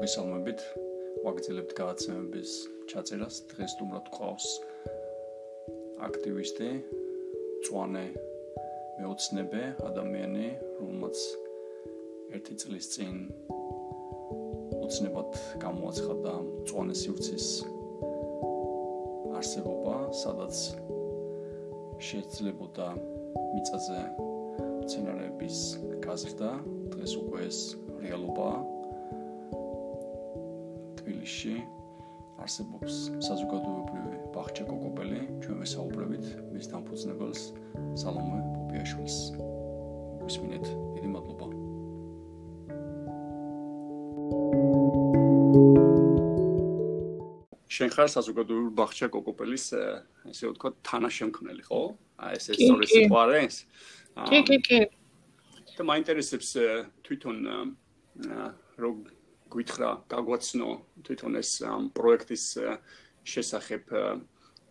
მოგესალმებით. ვაგრძელებთ გადაცემების ჩაწერას. დღეს თუმრად ყავს აქტივისტი, წვანე მეოცნებე ადამიანი, რომელმაც ერთი წლის წინ ოცნებად გამოაცხადა წვანე სივრცის არსებობა, სადაც შეიძლებოდა მიწაზე მცენარეების გაზრდა, დღეს უკვე ეს რეალობაა. თბილისში არსებობს საზოგადოებრივი ბაღჩა კოკოპელი, ჩვენ ვესაუბრებით მის დამფუძნებელს სალომე პოპიაშვილს. მისმინეთ, დიდი მადლობა. შენ ხარ საზოგადოებრივი ბაღჩა კოკოპელის ესე ვთქვა თანაშემქმნელი, ხო? აი ეს ეს სწორი სიტყვაა ეს. კი, კი, კი. და მაინტერესებს თვითონ რო გითხრა გაგვაცნო თვითონ ეს ამ პროექტის შესახებ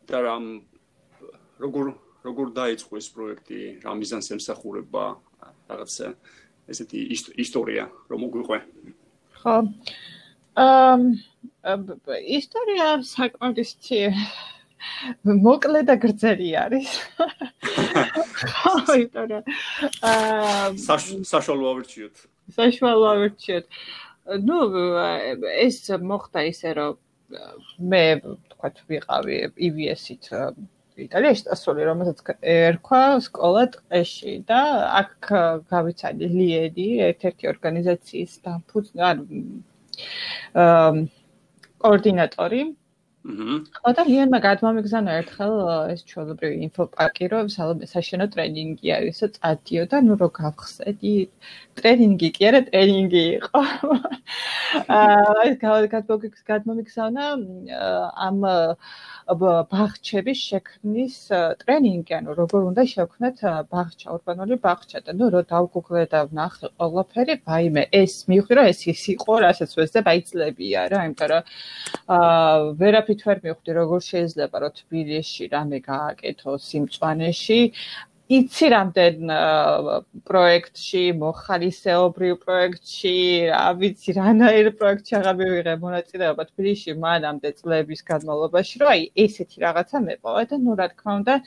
და რამ როგორ როგორ დაიწყო ეს პროექტი, რა მიზანს ემსახურება, რაღაც ესეთი ისტორია რომ მოგვიყვე. ხო. აა ისტორია საკმაოდ მოკლე და გრძელი არის. ხო, ისტორია. აა საშუალო ავირჩიოთ. საშუალო ავირჩიოთ. Ну ეს მოხდა ისე რომ მე თქვა ვიყავი EVS-ით იტალიაში დასწრული რომელსაც ერქვა სკოლა ტყეში და აქ გავიცადი ლიედი ერთ-ერთი ორგანიზაციის დამფუძნებელი ანუ კოორდინატორი ხო და ლიანმა გადმომიგზავნა ერთხელ ეს ჩვეულებრივი ინფოპარკი რომ საშენო ტრენინგი არის და წადიო და ნუ რო გავხსედი. ტრენინგი კი არა ტრენინგი იყო. აა ეს გადმომიგზავნა ამ ბაღჩების შექმნის ტრენინგი ანუ როგორ უნდა შევქმნათ ბაღჩა урბანული ბაღჩა. და ნუ რო დავგუგლე და ვნახე ყველაფერი ვაიმე ეს მივხვდი რომ ეს ის იყო რასაც ვეძებ აიწლებია რა. იმიტომ რომ აა ვერაფრით ვერ მივხვდი როგორ შეიძლება რომ თბილისში რამე გააკეთო სიმწვანეში იცი რამდენ პროექტში, მოხალისეობრივ პროექტში, რა ვიცი, რანაირ პროექტში აღარ მივიღე მონაწილეობა თბილისში მანამდე წლების განმავლობაში, რომ აი ესეთი რაღაცა მეპოვა და ნუ რა თქმა უნდა,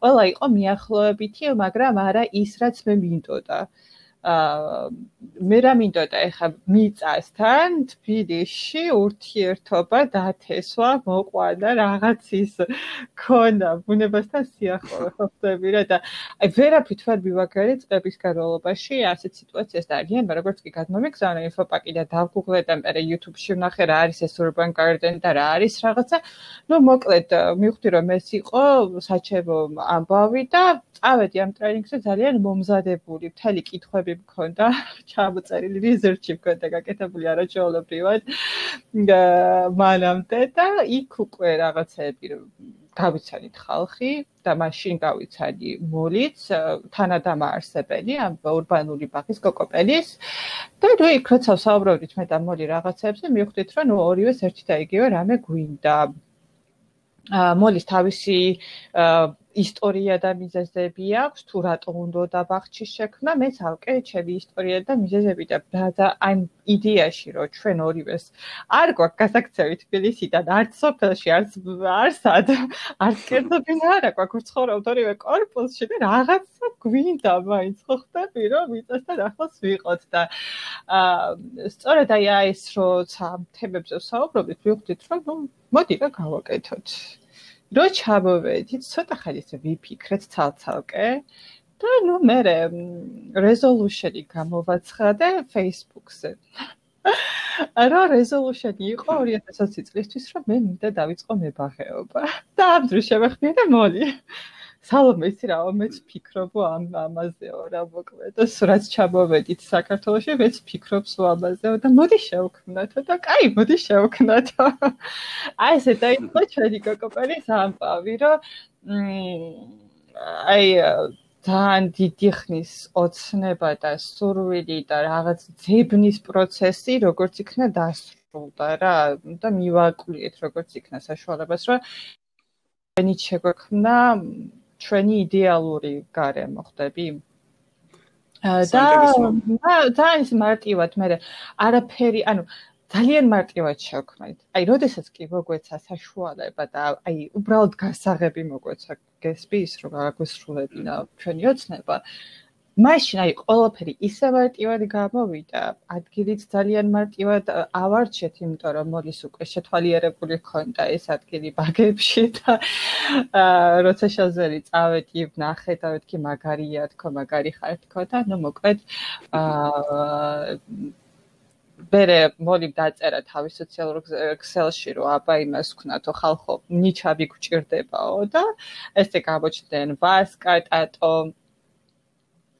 ყველა იყო მიახლოებითი, მაგრამ არა ის რაც მე მინდოდა. აა მე რა მინდოდა ეხა მიწასთან თბილისში ურთიერთობა დათესვა მოყვანა რაღაც ის ქონდა ბუნებასთან სიახლოვე ხოხდები რა და აი ვერაფრით ვერ მივაგარე წების განმავლობაში ასეთ სიტუაციას და მაგრამ როგორც კი გადმომიგზავნა ინფოპაკი და დავგუგლე და მე YouTube-ში ვნახე რა არის ეს urban garden და რა არის რაღაცა. ну მოკლედ მივხვდი რომ ეს იყო საჩევო ამბავი და წავედი ამ ტრენინგზე ძალიან მომზადებული მთელი კითხვები მქონდა ჩამოწერილი რიზერჩი მქონდა გაკეთებული არაჩვეულებრივად მანამდე და იქ უკვე რაღაცები გავიცანით ხალხი და მაშინ გავიცანი მოლიც თანადამაარსებელი ამ урბანული ბაღის კოკოპელის. და რო იქ როცა საუბრობდით მე და მოლი რაღაცებზე მივხვდით რომ ნუ ორივეს ერთი და იგივე რამე გვინდა. მოლის თავისი ისტორია და მიზეზები აქვს თუ რატომ უნდა ბაღჩის შექმნა? მე ცალკე ჩემი ისტორია და მიზეზები და და აი იდეაში რომ ჩვენ ორივეს არ გვაქვს გასაქცევი თბილისიდან არც სოფელში არც არსად არც კერძობინა არა გვაქვს ცხოვრობთ ორივე კორპუსში და რაღაცა გვინდა მაინც ხო ხტები რომ მიწასთან ახლოს ვიყოთ და სწორედ აი ეს როცა თემებზე საუბრობთ ვიხდით რომ ნუ მოდი რა გავაკეთოთ რო ჩამოვედით, ცოტა ხანი ისე ვიფიქრეთ ცალ-ცალკე და ნუ მე რეზოლუშენი გამოვაცხადე Facebook-ზე. არა რეზოლუშენი იყო 2020 წლისთვის, რომ მე მინდა დავიწყო მებაღეობა. და ამ დროს შევეხმიე და მოლი. სალომე იცი რა, მეც ფიქრობ ამ ამაზეო რა მოკლედ. რაც ჩამოვედით საქართველოში, მეც ფიქრობ სულ ამაზეო და მოდი შევქმნათო და კაი, მოდი შევქმნათო. აი ესე დაიწყო ჩვენი კოკოპერის ამბავი, რომ აი ძალიან დიდი ხნის ოცნება და სურვილი და რაღაც ძებნის პროცესი როგორც იქნა დასრულდა რა და მივაკვლიეთ როგორც იქნა საშუალებას რომ ჩვენი შეგვექმნა ჩვენი იდეალური გარემო ხდები? და და ძალიან მარტივად მე არაფერი, ანუ ძალიან მარტივად შევქმნით. აი, როდესაც კი მოგვეცა საშუალება და აი, უბრალოდ გასაღები მოგვეცა გესპის, რომ გაგვესრულებინა ჩვენი ოცნება, მაშინ აი ყველაფერი ისე მარტივად გამოვიდა, ადგილიც ძალიან მარტივად ავარჩეთ, იმიტომ რომ მოდის უკვე შეთვალიერებული ქონდა ეს ადგილი ბაგებში და აა როცა შეზერი წავედი, ნახე და ვეთქი მაგარია, თქო მაგარი ხარ თქო და ნუ მოკლედ აა ბერე მოდი დაწერა თავის სოციალურ ქსელში რომ აბა იმას ვქნათო ხალხო ნიჩაბი გჭირდებაო და ესე გამოჩნდნენ ვასკა ტატო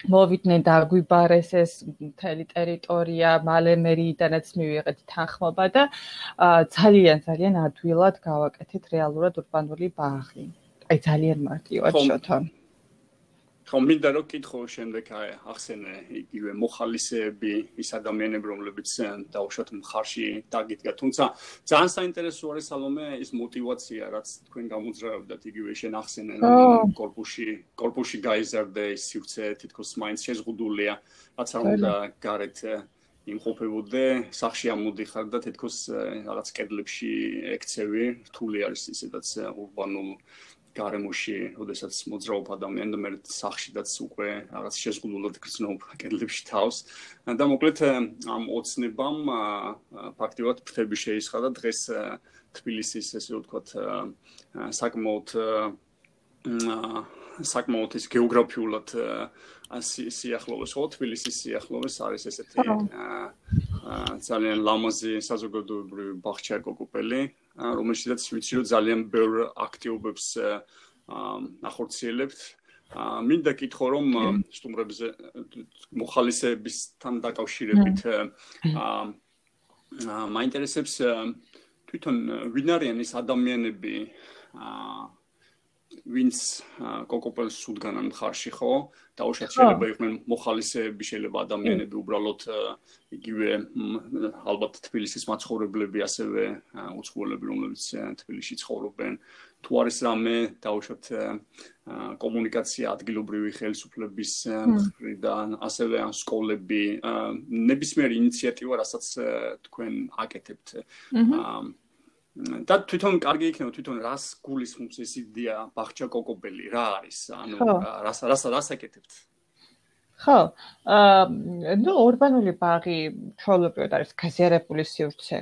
მოვიდნენ და აგვიბარეს ეს მთელი ტერიტორია, მალე მერიიდანაც მივიღეთ თანხმობა და ძალიან ძალიან ადვილად გავაკეთეთ რეალურად урბანული ბაღი. აი ძალიან მარტივად შოთო. ხო მინდა რომ კითხო შემდეგ აი ახსენე იგივე მოხალისეები ის ადამიანები რომლებიც დაუშვათ მხარში დაგიდგა. თუმცა ძალიან საინტერესო არის სალომე ის мотиваცია რაც თქვენ გამოძრავებდათ იგივე შენ ახსენე რომ კორპუსში კორპუსში გაიზარდა ის სივრცე თითქოს მაინც შეზღუდულია რაც არ უნდა გარეთ იმყოფებოდე, სახში ამოდიხარ და თითქოს რაღაც კედლებში ექცევი, რთული არის ისედაც ურბანულ გარემოში, ოდესაც მოძრაობ ადამიანი და მე სახშიდაც უკვე რაღაც შეზღუდულად გრძნობ კედლებში თავს. და მოკლედ ამ ოცნებამ ფაქტიურად ფრთები შეისხა და დღეს თბილისის ესე ვთქვათ საკმაოდ საკმაოდ ის გეოგრაფიულად სიახლოვეს ხო თბილისის სიახლოვეს არის ესეთი ძალიან ლამაზი საზოგადოებრივი ბაღჩა კოკოპელი რომელშიც ვიცი რომ ძალიან ბევრ აქტიობებს ახორციელებთ. მინდა კითხო რომ სტუმრებზე მოხალისეებისთან დაკავშირებით აა მაინტერესებს თვითონ ვინ არიან ეს ადამიანები აა ვინც კოკოპელს სულგანან მხარში ხო დაუშვათ შეიძლება იყვნენ მოხალისეები შეიძლება ადამიანები უბრალოდ იგივე ალბათ თბილისის მაცხოვრებლები ასევე უცხოელები რომლებიც თბილისში ცხოვრობენ. თუ არის რამე დაუშვათ კომუნიკაცია ადგილობრივი ხელისუფლების მხრიდან ასევე ან სკოლები ნებისმიერი ინიციატივა რასაც თქვენ აკეთებთ აა და თვითონ კარგი იქნება თვითონ რას გულისხმობს ეს იდეა ბახჩა კოკობელი? რა არის? ანუ რას რას რას აკეთებთ ხო აა ნუ урბანული ბაღი ჩვეულებრივად არის გაზიარებული სივრცე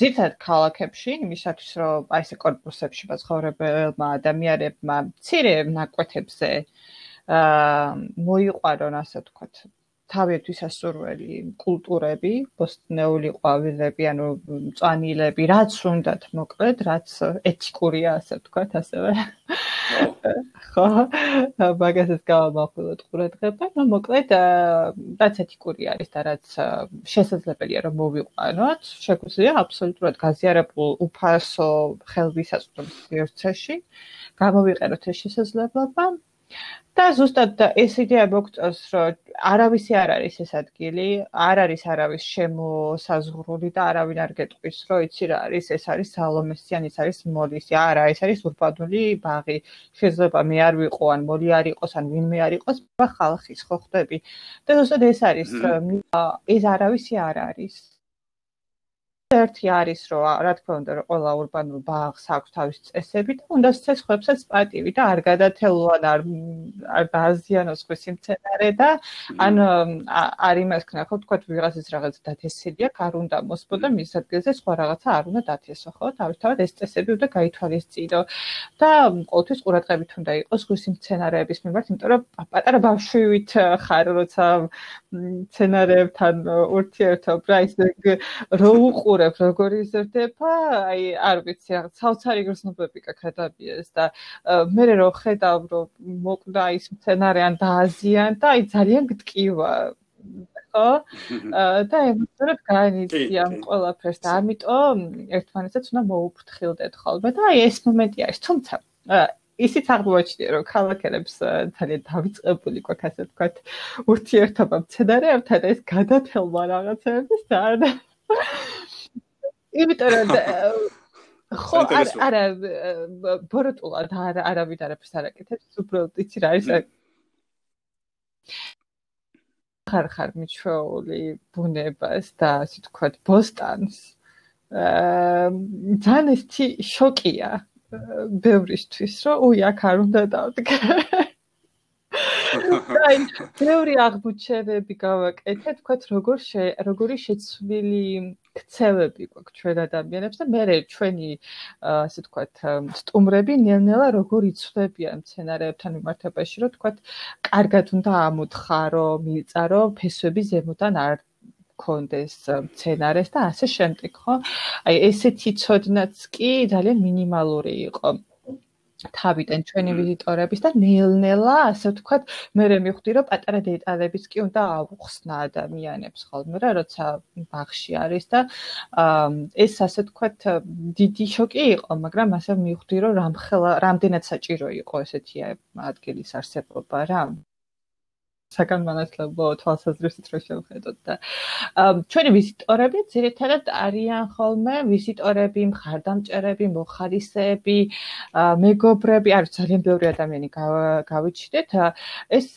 ძირთად ქალაქებში იმისათვის რომ აი ესე კორპუსებში მაცხოვრებელმა ადამიანებმა ცირე ნაკვეთებზე აა მოიყვარონ ასე ვთქვათ თავისთვის ასურველი კულტურები, ბოსტნეული ყვავილები, ანუ მწვანილები, რაც უნდათ მოკლედ, რაც ეთიკურია, ასე ვთქვათ, ასევე. ხო, მაგასაც გავამახვილოთ ყურადღება, ну, მოკლედ, რაც ეთიკური არის და რაც შესაძლებელია რომ მოვიყვანოთ, შეგვიძლია აბსოლუტურად გაზიარებულ უფასო ხელმისაწვდომის სივრცეში გამოვიყენოთ ეს შესაძლებლობა. და ზუსტად ეს იდეა მოგწონს, რომ არავისი არ არის ეს ადგილი, არ არის არავის შემოსაზღვრული და არავინ არ გეტყვის, რომ იცი რა არის, ეს არის სალომესი ან ის არის მოლისი. არა, ეს არის ურბანული ბაღი. შეიძლება მე არ ვიყო ან მოლი არ იყოს ან ვინმე არ იყოს, ხალხის ხო ხდები. და ზუსტად ეს არის, ეს არავისი არ არის. ერთი არის რომ რა თქმა უნდა რომ ყველა урბანულ ბაღს აქვს თავის წესები და უნდა ცეცხლებსაც პატივი და არ გადათელვან არ არ დააზიანოს ხვის იმცენარე და ან არ იმას ქნა ხო თქვა ვიღაცის რაღაც დათესილია არ უნდა მოსპო და მის ადგილზე სხვა რაღაცა არ უნდა დათესო ხო? თავისთავად ეს წესები უნდა გაითვალისწინო და ყოველთვის ყურადღებით უნდა იყოს ხვის იმცენარეების მიმართ იმიტომ რომ პატარა ბავშვივით ხარ როცა მცენარეებთან ურთიერთობ რა ის რო უყურ ვუყურებ როგორ იზრდება, აი არ ვიცი, რაღაც ცალცარი გრძნობები კაკადაბიეს და მე რო ხედავ რომ მოკვდა ის მცენარე ან დააზიან და აი ძალიან გტკივა. ხო? და ემოციონად განიცდია ამ ყველაფერს და ამიტომ ერთმანეთსაც უნდა მოუფრთხილდეთ ხოლმე და აი ეს მომენტი არის, თუმცა ისიც აღმოჩნდა რომ ქალაქელებს ძალიან დავიწყებული გვაქვს ასე ვთქვათ ურთიერთობა მცენარეებთან და ეს გადათელვა რაღაცების და იმიტომ რომ ხო არ არა ბოროტულად არ არავით არაფერს არ აკეთებს უბრალოდ იცი რა არის ხარ ხარ მიჩვეული ბუნებას და ასე თქვა ბოსტანს. აა ძალიან ისეთი შოკია ბევრისთვის, რომ უი აქ არ უნდა დავდგე. აი, თეორი აღმოჩენები გავაკეთე, თქვათ როგორ როგორი შეცვლილი ქცევები გვაქვს ჩვენ ადამიანებს და მე ჩვენი ასე თქვათ სტუმრები ნელ-ნელა როგორ იცვლებიან სცენარებთან მიმართებაში, რომ თქვათ კარგად უნდა ამოთხარო, მიიწარო ფესვები ზემოდან არ კონდეს სცენარეს და ასე შემდეგ, ხო? აი ესეთი ცოდნაც კი ძალიან მინიმალური იყო. თავიდან ჩვენი ვიზიტორების და ნელ-ნელა, ასე ვთქვათ, მე მე მივხვდი, რომ პატარა დეტალებიც კი უნდა აუხსნა ადამიანებს ხოლმე რა, როცა ბაღში არის და ეს ასე ვთქვათ, დიდი შოკი იყო, მაგრამ ასე მივხვდი, რომ რამხელა, რამდენად საჭირო იყო ესეთი ადგილის არსებობა რა. საგანმანათლებლო თვალსაზრისით რო შევხედოთ და ჩვენი ვიზიტორები ძირითადად არიან ხოლმე ვიზიტორები, მხარდამჭერები, მოხალისეები, მეგობრები, არის ძალიან ბევრი ადამიანი გავიჩნდეთ. ეს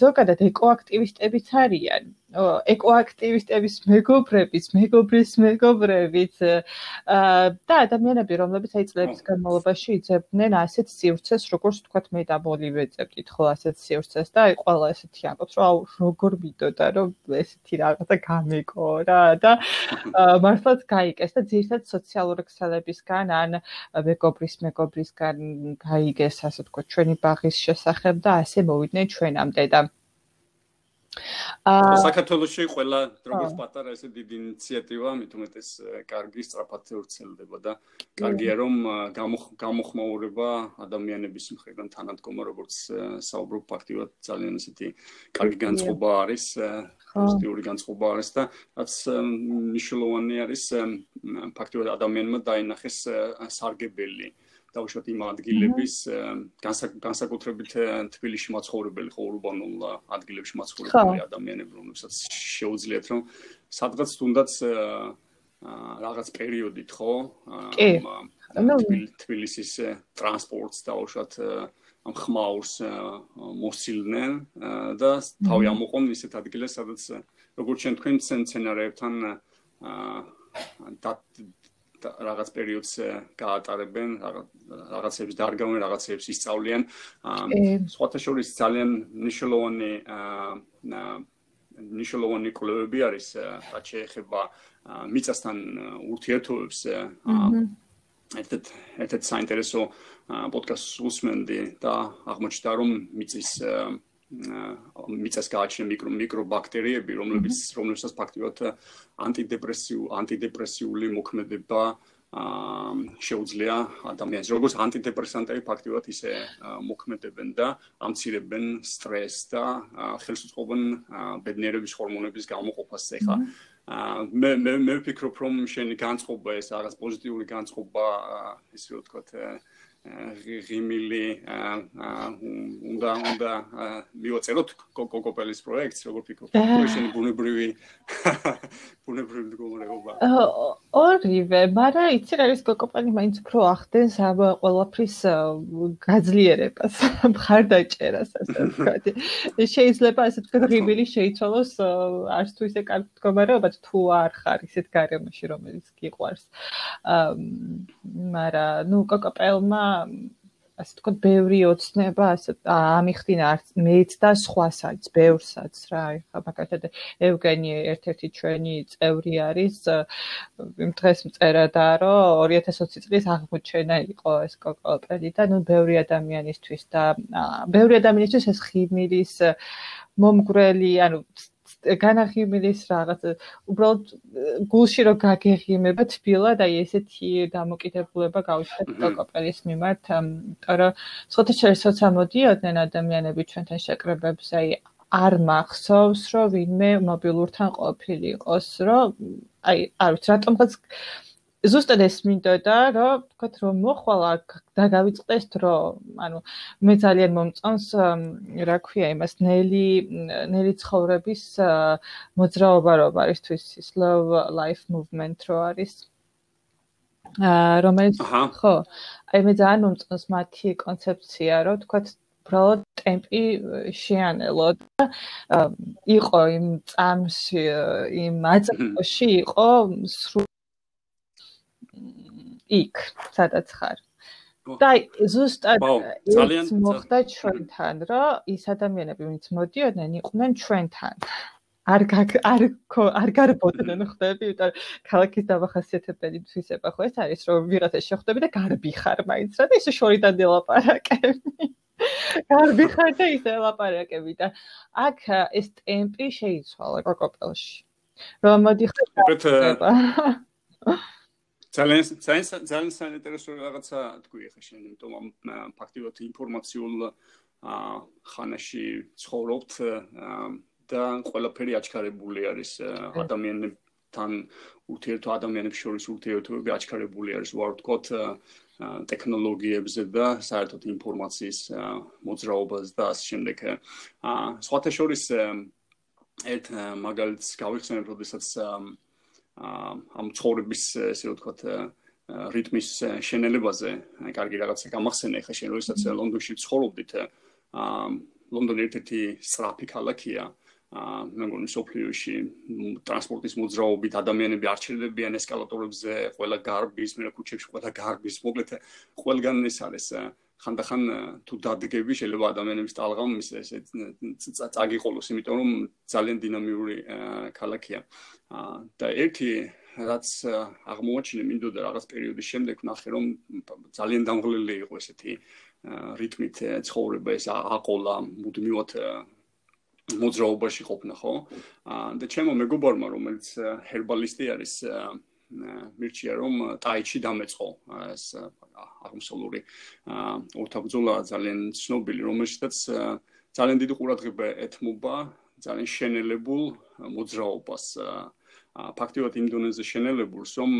ზოგადად ეკოაქტივისტებიც არიან. ეკოაქტივისტების მეგობრების, მეგობრის მეგობრებით და ადამიანები, რომლებიც აი წლების განმავლობაში იწებდნენ ასეთ სივრცეს, როგორც თქვათ მე და ბოლივე იწებდით ხო ასეთ სივრცეს და აი ყველა ესეთი ამბობს, რომ აუ როგორ მიდოდა, რომ ესეთი რაღაცა გამეკო რა და მართლაც გაიგეს და ძირითადად სოციალური ქსელებისგან ან მეგობრის მეგობრისგან გაიგეს ასე თქვათ ჩვენი ბაღის შესახებ და ასე მოვიდნენ ჩვენამდე და საქართველოსში ყველა როგორც პატარა ესე დიდი ინიციატივა, მით უმეტეს კარგი სწრაფად ვრცელდება და კარგია რომ გამოხმაურება ადამიანების მხრიდან თანადგომა როგორც საუბრობ ფაქტიურად ძალიან ესეთი კარგი განწყობა არის პოზიტიური განწყობა არის და რაც მნიშვნელოვანი არის ფაქტიურად ადამიანმა დაინახეს სარგებელი დაუშვათ იმ ადგილების განსაკუთრებით თბილისში მაცხოვრებელი ხო ურბანულ ადგილებში მაცხოვრებელი ადამიანები რომლებსაც შეუძლიათ რომ სადღაც თუნდაც რაღაც პერიოდით ხო თბილისის ტრანსპორტს დაუშვათ ამ ხმაურს მოსილნენ და თავი ამოყონ ისეთ ადგილას სადაც როგორც ჩვენ თქვენ სცენარებთან და რაღაც პერიოდს გაატარებენ, რაღაცებს დარგავენ, რაღაცებს ისწავლიან. სხვათა შორის ძალიან ნიშნულოვანი ნიშნულოვანი კლუბები არის, რაც შეეხება მიწასთან ურთიერთობებს. ერთ ერთ საინტერესო პოდკასტს უსმენდი და აღმოჩნდა რომ მიწის მიწას გააჩნია მიკრო მიკრობაქტერიები, რომლებიც რომლებსაც ფაქტიურად ანტიდეპრესიუ ანტიდეპრესიული მოქმედება შეუძლია ადამიანს. როგორც ანტიდეპრესანტები ფაქტიურად ისე მოქმედებენ და ამცირებენ სტრესს და ხელს უწყობენ ბედნიერების ჰორმონების გამოყოფას. ეხა მე მე მე ვფიქრობ რომ შენი განწყობა ეს რაღაც პოზიტიური განწყობა ისე ვთქვათ ღიმილი უნდა უნდა მივაწეროთ კოკოპელის პროექტს როგორ ფიქრობ შენი ბუნებრივი ბუნებრივი მდგომარეობა. ორივე მაგრამ იცი რა ის კოკოპელი მაინც უფრო ახდენს ამ ყველაფრის გაძლიერებას მხარდაჭერას ასე ვთქვათ. შეიძლება ასე ვთქვათ ღიმილი შეიცვალოს არც თუ ისე კარგი მდგომარეობა თუ არ ხარ ისეთ გარემოში რომელიც გიყვარს. მაგრამ ნუ კოკოპელმა ასე თქო ბევრი ოცნება ასე ამიხდინა მეც და სხვასაც ბევრსაც რა ხა მაგათად ევგენი ერთ-ერთი ჩვენი წევრი არის იმ დღეს მწერა და რომ 2020 წლის აღმოჩენა იყო ეს კოკოპელი და ნუ ბევრი ადამიანისთვის და ბევრი ადამიანისთვის ეს ხიმილის მომგვრელი ანუ განაღიმილის რაღაც უბრალოდ გულში რო გაგეღიმება თბილად აი ესეთი დამოკიდებულება გავიშვათ კოკოპელის მიმართ იმიტომ რომ სხვათა შორის ამოდიოდნენ ადამიანები ჩვენთან შეკრებებს აი არ მახსოვს რომ ვინმე მობილურთან ყოფილიყოს რომ აი არ ვიცი რატომღაც ზუსტად ეს მინდოდა, რომ თქვათ რომ მოხვალა და გავიწყდეს დრო, ანუ მე ძალიან მომწონს რა ქვია იმას ნელი ნელი ცხოვრების მოძრაობა რო არის თვის slow life movement რო არის. აა რომელიც ხო აი მე ძალიან მომწონს მათი კონცეფცია რომ თქვათ უბრალოდ ტემპი შეანელო და იყო იმ წამში იმ აწმოში იყო სრულ იქ, სადაც ხარ. და ზუსტად ეს მოხდა ჩვენთან, რომ ის ადამიანები, ვინც მოდიოდნენ, იყვნენ ჩვენთან. არ არ არ გარბოდნენ ხდები, იმიტომ რომ ქალაქის დამახასიათებელი თვისება ხო ეს არის, რომ ვიღაცა შეხვდები და გარბი ხარ მაინც რა და ისე შორიდან დელაპარაკები. გარბი ხარ და ისე ლაპარაკები და აქ ეს ტემპი შეიცვალა კოკოპელში. რომ მოდი ხარ. ძალიან ძალიან ძალიან საინტერესო რაღაცა თქვი ხა შენ იმიტომ რომ ფაქტიურად ინფორმაციულ ხანაში ცხოვრობთ და ყველაფერი აჩქარებული არის ადამიანებთან ურთიერთ ადამიანებს შორის ურთიერთობები აჩქარებული არის ვარდკოთ ტექნოლოგიებზე და საერთოდ ინფორმაციის მოძრაობას და ამ შემდეგ აა სხვათა შორის ერთ მაგალითს გავიხსენებ, როდესაც ამ ცხოვრების ესე ვთქვათ რიტმის შენელებაზე კარგი რაღაცა გამახსენე ხა შენ როდესაც ლონდონში ცხოვრობდით აა ლონდონი ერთ-ერთი სწრაფი ქალაქია აა მე მგონი სოფლიოში ტრანსპორტის მოძრაობით ადამიანები არ ჩერდებიან ესკალატორებზე ყველა გარბის მე ქუჩებში ყველა გარბის მოკლედ ყველგან ეს არის ხანდახან თუ დადგები შეიძლება ადამიანების ტალღამ ესე წაგიყოლოს იმიტომ რომ ძალიან დინამიური ქალაქია. და ერთი რაც აღმოაჩინე მინდოდა რაღაც პერიოდის შემდეგ ნახე რომ ძალიან დამღლელი იყო ესეთი რიტმით ცხოვრება ეს აყოლა მუდმივად მოძრაობაში ყოფნა ხო? და ჩემო მეგობარმა რომელიც ჰერბალისტი არის მირჩია რომ ტაიჩი დამეწყო ეს აღმოსავლური ორთაბძოლა ძალიან ცნობილი რომელშიც ძალიან დიდი ყურადღება ეთმობა ძალიან შენელებულ მოძრაობას. ფაქტიურად იმ დონეზე შენელებულს რომ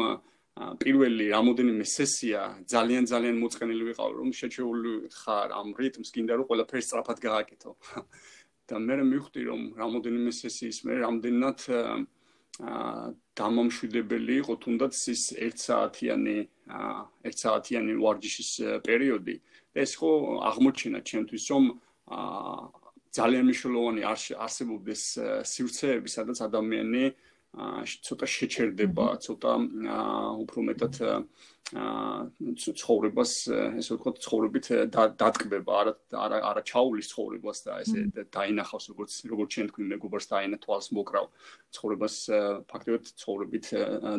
პირველი რამოდენიმე სესია ძალიან ძალიან მოწყენილი ვიყავ რომ შეჩეული ხარ ამ რიტმს გინდა რომ ყველაფერს სწრაფად გააკეთო. და მე მივხვდი რომ რამოდენიმე სესიის მე რამდენად აა დამამშვიდებელი იყო თუნდაც ის 1 საათიანი აა 1 საათიანი ვარჯიშის პერიოდი. ეს ხო აღმოჩინა ჩემთვის, რომ ძალიან მნიშვნელოვანი არსებობდეს სივრცეები, სადაც ადამიანი აა ცოტა შეჩერდება, ცოტა უფრო მეტად აა ცხოვრებას, ესე ვთქვათ, ცხოვრებით დატკბება, არა არა არა ჩაულის ცხოვრებას და ესე დაინახავს როგორც როგორც ჩვენ თქვი მეგობარს დაინა თვალს მოკრავ ცხოვრებას ფაქტობრივად ცხოვრებით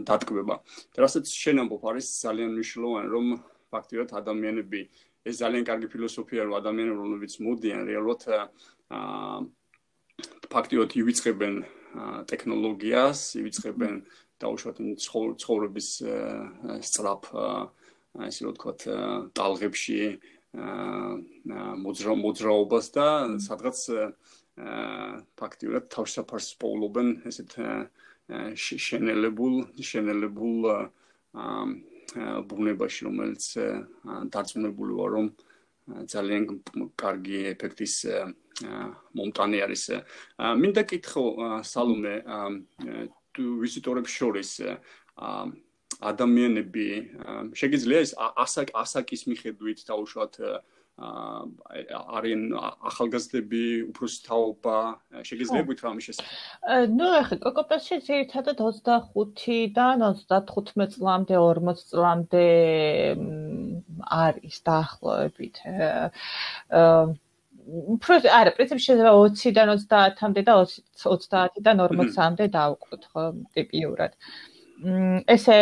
დატკბება. და რასაც შენ ამბობ არის ძალიან მნიშვნელოვანი რომ ფაქტობრივად ადამიანები ეს ძალიან კარგი ფილოსოფია რომ ადამიანები რომლებიც მოდიან რეალურად აა ფაქტობრივად ივიწყებენ ტექნოლოგიას, ივიწყებენ დაუშვათ ცხოვრების სწრაფ ასე რომ ვთქვათ ტალღებში მოძრა მოძრაობას და სადღაც ფაქტიურად თავშაფარს პოულობენ ესეთ შენელებულ შენელებულ ბუნებაში რომელიც დარწმუნებული ვარ რომ ძალიან კარგი ეფექტის მომტანი არის. მინდა კითხო სალომე ვიზიტორებს შორის ადამიანები შეგიძლია ეს ასაკ ასაკის მიხედვით დაუშვათ არიან ახალგაზრდები, უფროსი თაობა, შეგიძლია გითხრა ამის შესახებ? ნუ ახლა კოკოპესში ძირითადად 25-დან 35 წლამდე, 40 წლამდე არის დაახლოებით. აა უფრო არა, პრინციპში შეიძლება 20-დან 30-მდე და 30-დან 40-მდე დავყვოთ, ხო, ტიპიურად. ესე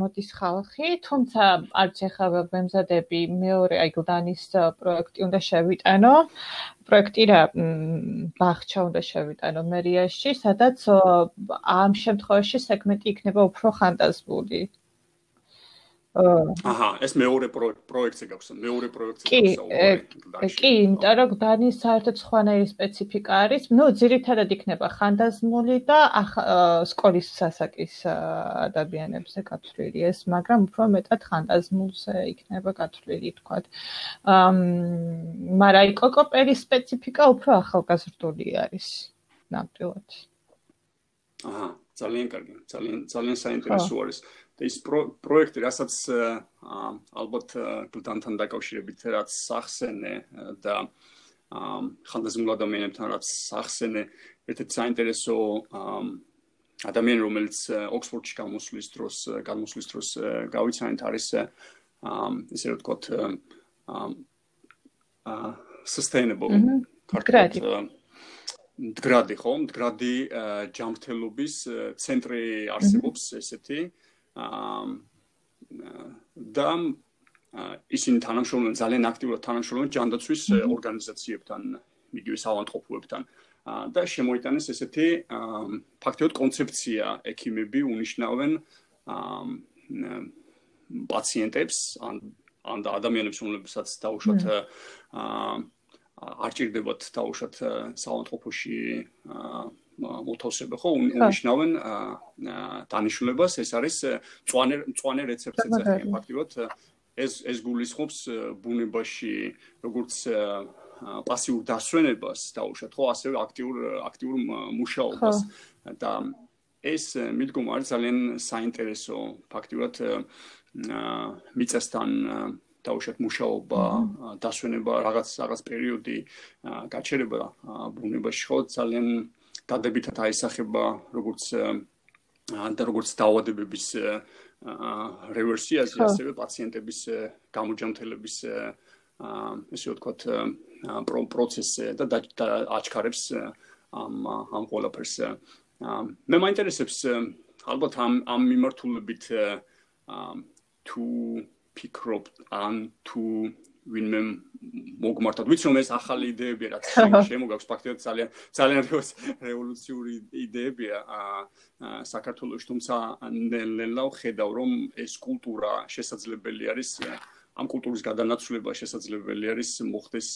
მოდის ხალხი, თუმცა არც ახლა ვემზადები მეორე აი გლდანის პროექტი უნდა შევიტანო. პროექტი რა ბახჩა უნდა შევიტანო მერიაში, სადაც ამ შემთხვევაში სეგმენტი იქნება უფრო ხანტაზმული. აჰა, ეს მეორე პროექტზე გაქვს, მეორე პროექტზე გაქვს. კი, იმიტომ რომ დანის საერთოდ სხვანაირი სპეციფიკა არის. ნუ ძირითადად იქნება ხანდაზმული და სკოლის სასაკის ადამიანებზე გათვლილი ეს, მაგრამ უფრო მეტად ხანდაზმულზე იქნება გათვლილი, თქვათ. ამ მაგრამ აი კოკოპერის სპეციფიკა უფრო ახალგაზრდული არის. ნამდვილად. აჰა, ძალიან კარგი, ძალიან ძალიან საინტერესო არის. ის პროექტი, რასაც ალბათ გლდანთან დაკავშირებით რაც სახსენე და ხანდაზმულ ადამიანებთან რაც სახსენე, ერთ-ერთი საინტერესო ადამიანი რომელიც ოქსფორდში გამოსვლის დროს გამოსვლის დროს გავიცანეთ არის ისე რომ ვთქვათ აა sustainable კარტი მდგრადი. ხო? მდგრადი ჯანმრთელობის ცენტრი არსებობს ესეთი და ისინი თანამშრომლობენ ძალიან აქტიურად თანამშრომლობენ ჯანდაცვის ორგანიზაციებთან იგივე საავადმყოფოებთან და შემოიტანეს ესეთი ფაქტიოდ კონცეფცია. ექიმები უნიშნავენ პაციენტებს ან ან ადამიანებს რომლებსაც დაუშვათ აა არ ჭირდებათ დაუშვათ საავადმყოფოში მოთავსება ხო უნიშნავენ დანიშნულებას. ეს არის წვანე წვანე რეცეპტზე წერია ფაქტიურად ეს ეს გულისხმობს ბუნებაში როგორც პასიურ დასვენებას დაუშვათ ხო ასევე აქტიურ აქტიურ მუშაობას. და ეს მიდგომა არის ძალიან საინტერესო. ფაქტიურად მიწასთან დაუშვათ მუშაობა, დასვენება, რაღაც რაღაც პერიოდი გაჩერება ბუნებაში. ხო ძალიან დადებითად აისახება როგორც და როგორც დაავადებების რევერსიაზე, ასევე პაციენტების გამოჯანმრთელების ესე ვთქვათ პროცესზე და აჩქარებს ამ ამ ყველაფერს. მე მაინტერესებს ალბათ ამ ამ მიმართულებით თუ ფიქრობ ან თუ ვინმე მოგმართად ვიცი რომ ეს ახალი იდეებია რაც შემოგაქვს. ფაქტობრივად ძალიან ძალიან რევოლუციური იდეებია საქართველოს თუმცა ნელ-ნელა ხედავ რომ ეს კულტურა შესაძლებელი არის ამ კულტურის გადანაცვლება შესაძლებელი არის მოხდეს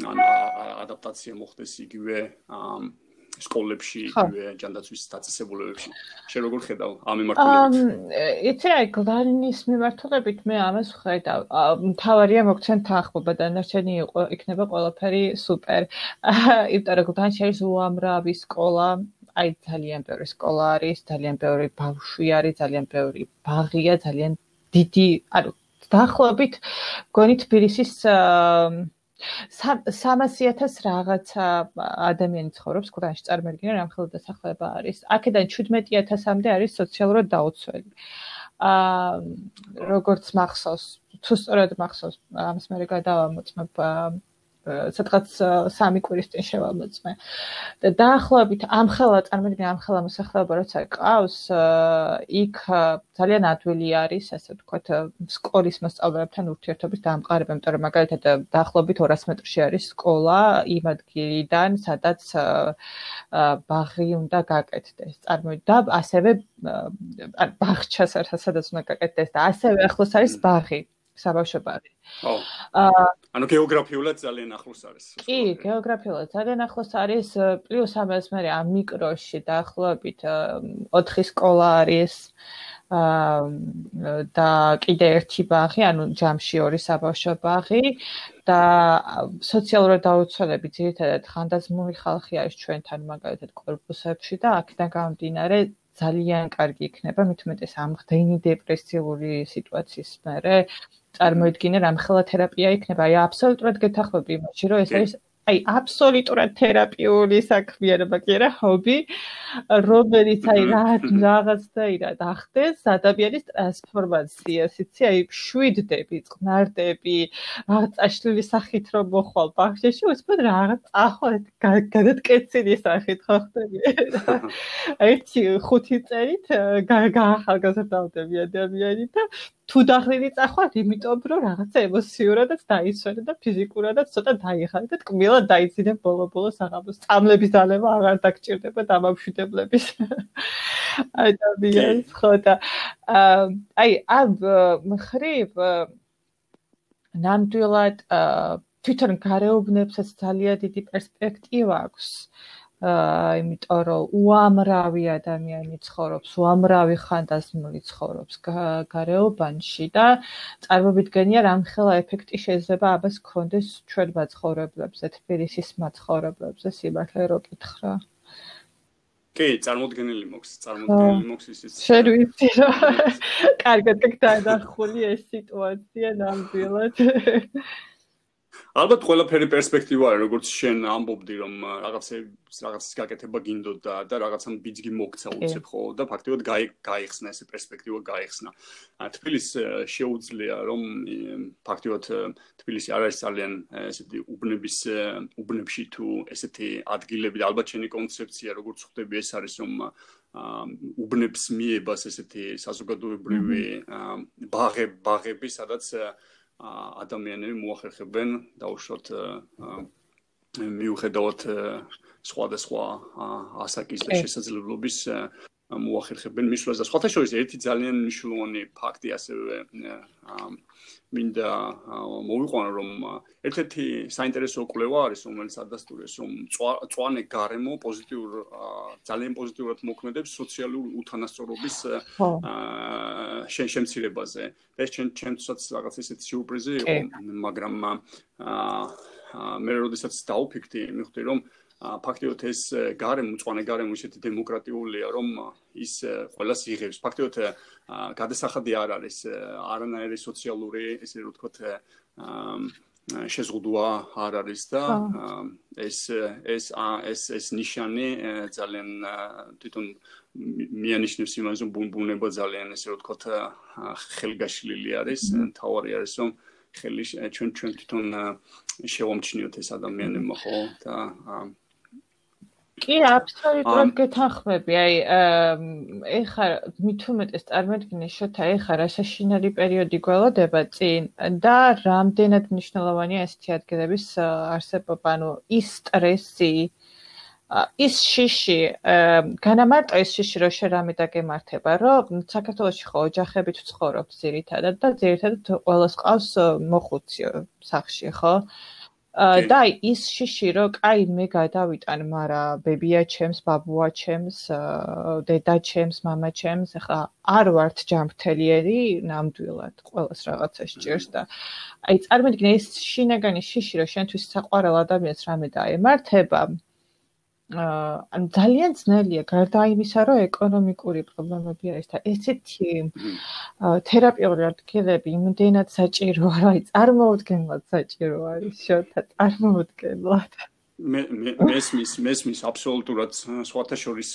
ან ადაპტაცია მოხდეს იგივე სკოლებში, იგივე ჯანდაცვის დაწესებულებებში. შენ როგორ ხედავ ამ მიმართულებით? იცი რა, გლანის მიმართულებით მე ამას ხედავ. მთავარია მოგცენ თანხმობა და ნარჩენი იქნება ყველაფერი სუპერ. იმიტომ რომ გლანში არის უამრავი სკოლა, აი ძალიან ბევრი სკოლა არის, ძალიან ბევრი ბავშვი არის, ძალიან ბევრი ბაღია, ძალიან დიდი, ანუ დაახლოებით გონი თბილისის 300000 რაღაცა ადამიანი ცხოვრობს ქვეყანაში წარმოიდგინე რა მხოლოდ დასახლება არის. აქედან 17000-მდე არის სოციალურად დაუცველი. აა როგორც მახსოვს, თუ სწორად მახსოვს, ამას მე გადავამოწმებ სადღაც სამი კვირის წინ შევამოწმე. და დაახლოებით ამხელა წარმოიდგინე ამხელა მოსახლეობა როცა ყავს, იქ ძალიან ადვილი არის, ასე ვთქვათ, სკოლის მოსწავლეებთან ურთიერთობის დამყარება, რომ მაგალითად დაახლოებით 200 მეტრში არის სკოლა იმ ადგილიდან, სადაც ბაღი უნდა გაკეთდეს. წარმოიდგინე და ასევე ბაღჩა სადაც უნდა გაკეთდეს და ასევე ახლოს არის ბაღი. საბავშვო ბაღი. ხო. აა ანუ გეოგრაფიულად ძალიან ახლოს არის. კი, გეოგრაფიულად ძალიან ახლოს არის, პლუს ამას მე ამ მიკროში დაახლოებით 4 სკოლა არის. აა და კიდე ერთი ბაღი, ანუ ჯამში ორი საბავშვო ბაღი და სოციალურად დაუცველები ძირითადად ხანდაზმული ხალხი არის ჩვენთან მაგალითად კორპუსებში და აქედან გამომდინარე ძალიან კარგი იქნება. მით უმეტეს ამ ღდენი დეპრესიული სიტუაციის მერე წარმოიდგინე რამხელა თერაპია იქნება. აი აბსოლუტურად გეთახმები იმაში რომ ეს არის აი აბსოლუტურად თერაპიული საქმიანობა კი არა ჰობი რომელიც აი რაღაც და ირა დახდეს ადამიანის ტრანსფორმაციას იცი აი შვიდდები წყნარდები რაღაც აშლილი სახით რომ მოხვალ ბაღში უცბად რაღაც ახლა გადატკეცილი სახით ხო ხდები აი ხუთი წერით გაახალგაზრდავდები ადამიანი და თუ დახრილი წახვალთ, იმიტომ რომ რაღაცა ემოციურადაც დაიცვენე და ფიზიკურადაც ცოტა დაიხარე და კმილად დაიცინე ბოლო-ბოლო საღამოს. წამლების დალევა აღარ დაგჭირდება დამამშვიდებლების ადამიანს ხო და აი ამ მხრივ ნამდვილად თვითონ გარეუბნებსაც ძალიან დიდი პერსპექტივა აქვს. აა იმიტომ რომ უამრავი ადამიანი ცხოვრობს, უამრავი ხანდაზმული ცხოვრობს გარეუბანში და წარმოვიდგენია რამხელა ეფექტი შეიძლება ამას გქონდეს ჩვენ მაცხოვრებლებზე, თბილისის მაცხოვრებლებზე, სიმართლე რო კითხრა. კი, წარმოუდგენელი მოქს, წარმოუდგენელი მოქს ისიც. შენ ვიცი რომ კარგად გქონდა ეს სიტუაცია ნამდვილად. ალბათ ყველაფერი პერსპექტივაა, როგორც შენ ამბობდი, რომ რაღაცე რაღაცის გაკეთება გინდოდა და რაღაცამ ბიძგი მოგცა უცებ ხო და ფაქტობრივად გაიხსნა ეს პერსპექტივა გაიხსნა. თბილის შეუძლია რომ ფაქტობრივად თბილისი არ არის ძალიან ესეთი უბნების უბნებში თუ ესეთი ადგილები და ალბათ შენი კონცეფცია როგორც ხვდები ეს არის რომ უბნებს მიებას ესეთი საზოგადოებრივი ბაღები ბაღები სადაც ადამიანები მოახერხებენ დაუშვათ მიუხედავად სხვადასხვა ასაკის და შესაძლებლობის მოახერხებენ მისვლას და სხვათა შორის ერთი ძალიან მნიშვნელოვანი ფაქტი ასევე მინდა მოვიყვანო რომ ერთ-ერთი საინტერესო კვლევა არის რომელიც ადასტურებს რომ წვანე გარემო პოზიტიურ ძალიან პოზიტიურად მოქმედებს სოციალური უთანასწორობის შემცირებაზე. და ეს ჩვენ ჩვენცაც რაღაც ისეთი სიურპრიზი იყო მაგრამ მე როდესაც დაუფიქრდი მივხვდი რომ ფაქტიურად ეს გარემო, მწვანე გარემო ისეთი დემოკრატიულია, რომ ის ყველას იღებს. ფაქტიურად გადასახადი არ არის არანაირი სოციალური, ესე რომ ვთქვათ, შეზღუდვა არ არის და ეს ეს ეს ეს ნიშანი ძალიან თვითონ მიანიშნებს იმას, რომ ბუნბუნება ძალიან ესე რომ ვთქვათ, ხელგაშლილი არის, თავარი არის, რომ ხელი ჩვენ ჩვენ თვითონ შევამჩნიოთ ეს ადამიანებმა ხო და კი, აბსოლუტურად გეთანხმები. აი, ეხა მithumetes წარმოიდგინე შოთა ეხა რა საშინელი პერიოდი გველოდება წინ და რამდენად მნიშვნელოვანია ესეთი ადგილების არსებობა, ანუ ის სტრესი ის შიში, განამარტო ის შიში, რომ შერამე დაგემართება, რომ საქართველოსში ხო ოჯახებით ვცხოვრობთ ძირითადად და ძირითადად ყოველს ყავს მოხუცი სახში, ხო? და ის შიში რომ კაი მე გადავიტან, მაგრამ ბებია ჩემს, ბაბუა ჩემს, დედა ჩემს, мама ჩემს, ახლა არ ვართ ჯამრთელიერი ნამდვილად, ყოველს რაღაცა სჭირს და აი წარმოიდგინე ის შინაგანი შიში რომ შენთვის საყვარელ ადამიანს რამე დაემართება, ან ძალიან ძნელია გარდა იმისა, რომ ეკონომიკური პრობლემები არის და ესეთი თერაპიული ადგილები იმდენად საჭიროა, რომ აი წარმოუდგენლად საჭირო არის შოთა წარმოუდგენლად. მე მე მესმის მესმის აბსოლუტურად სხვათა შორის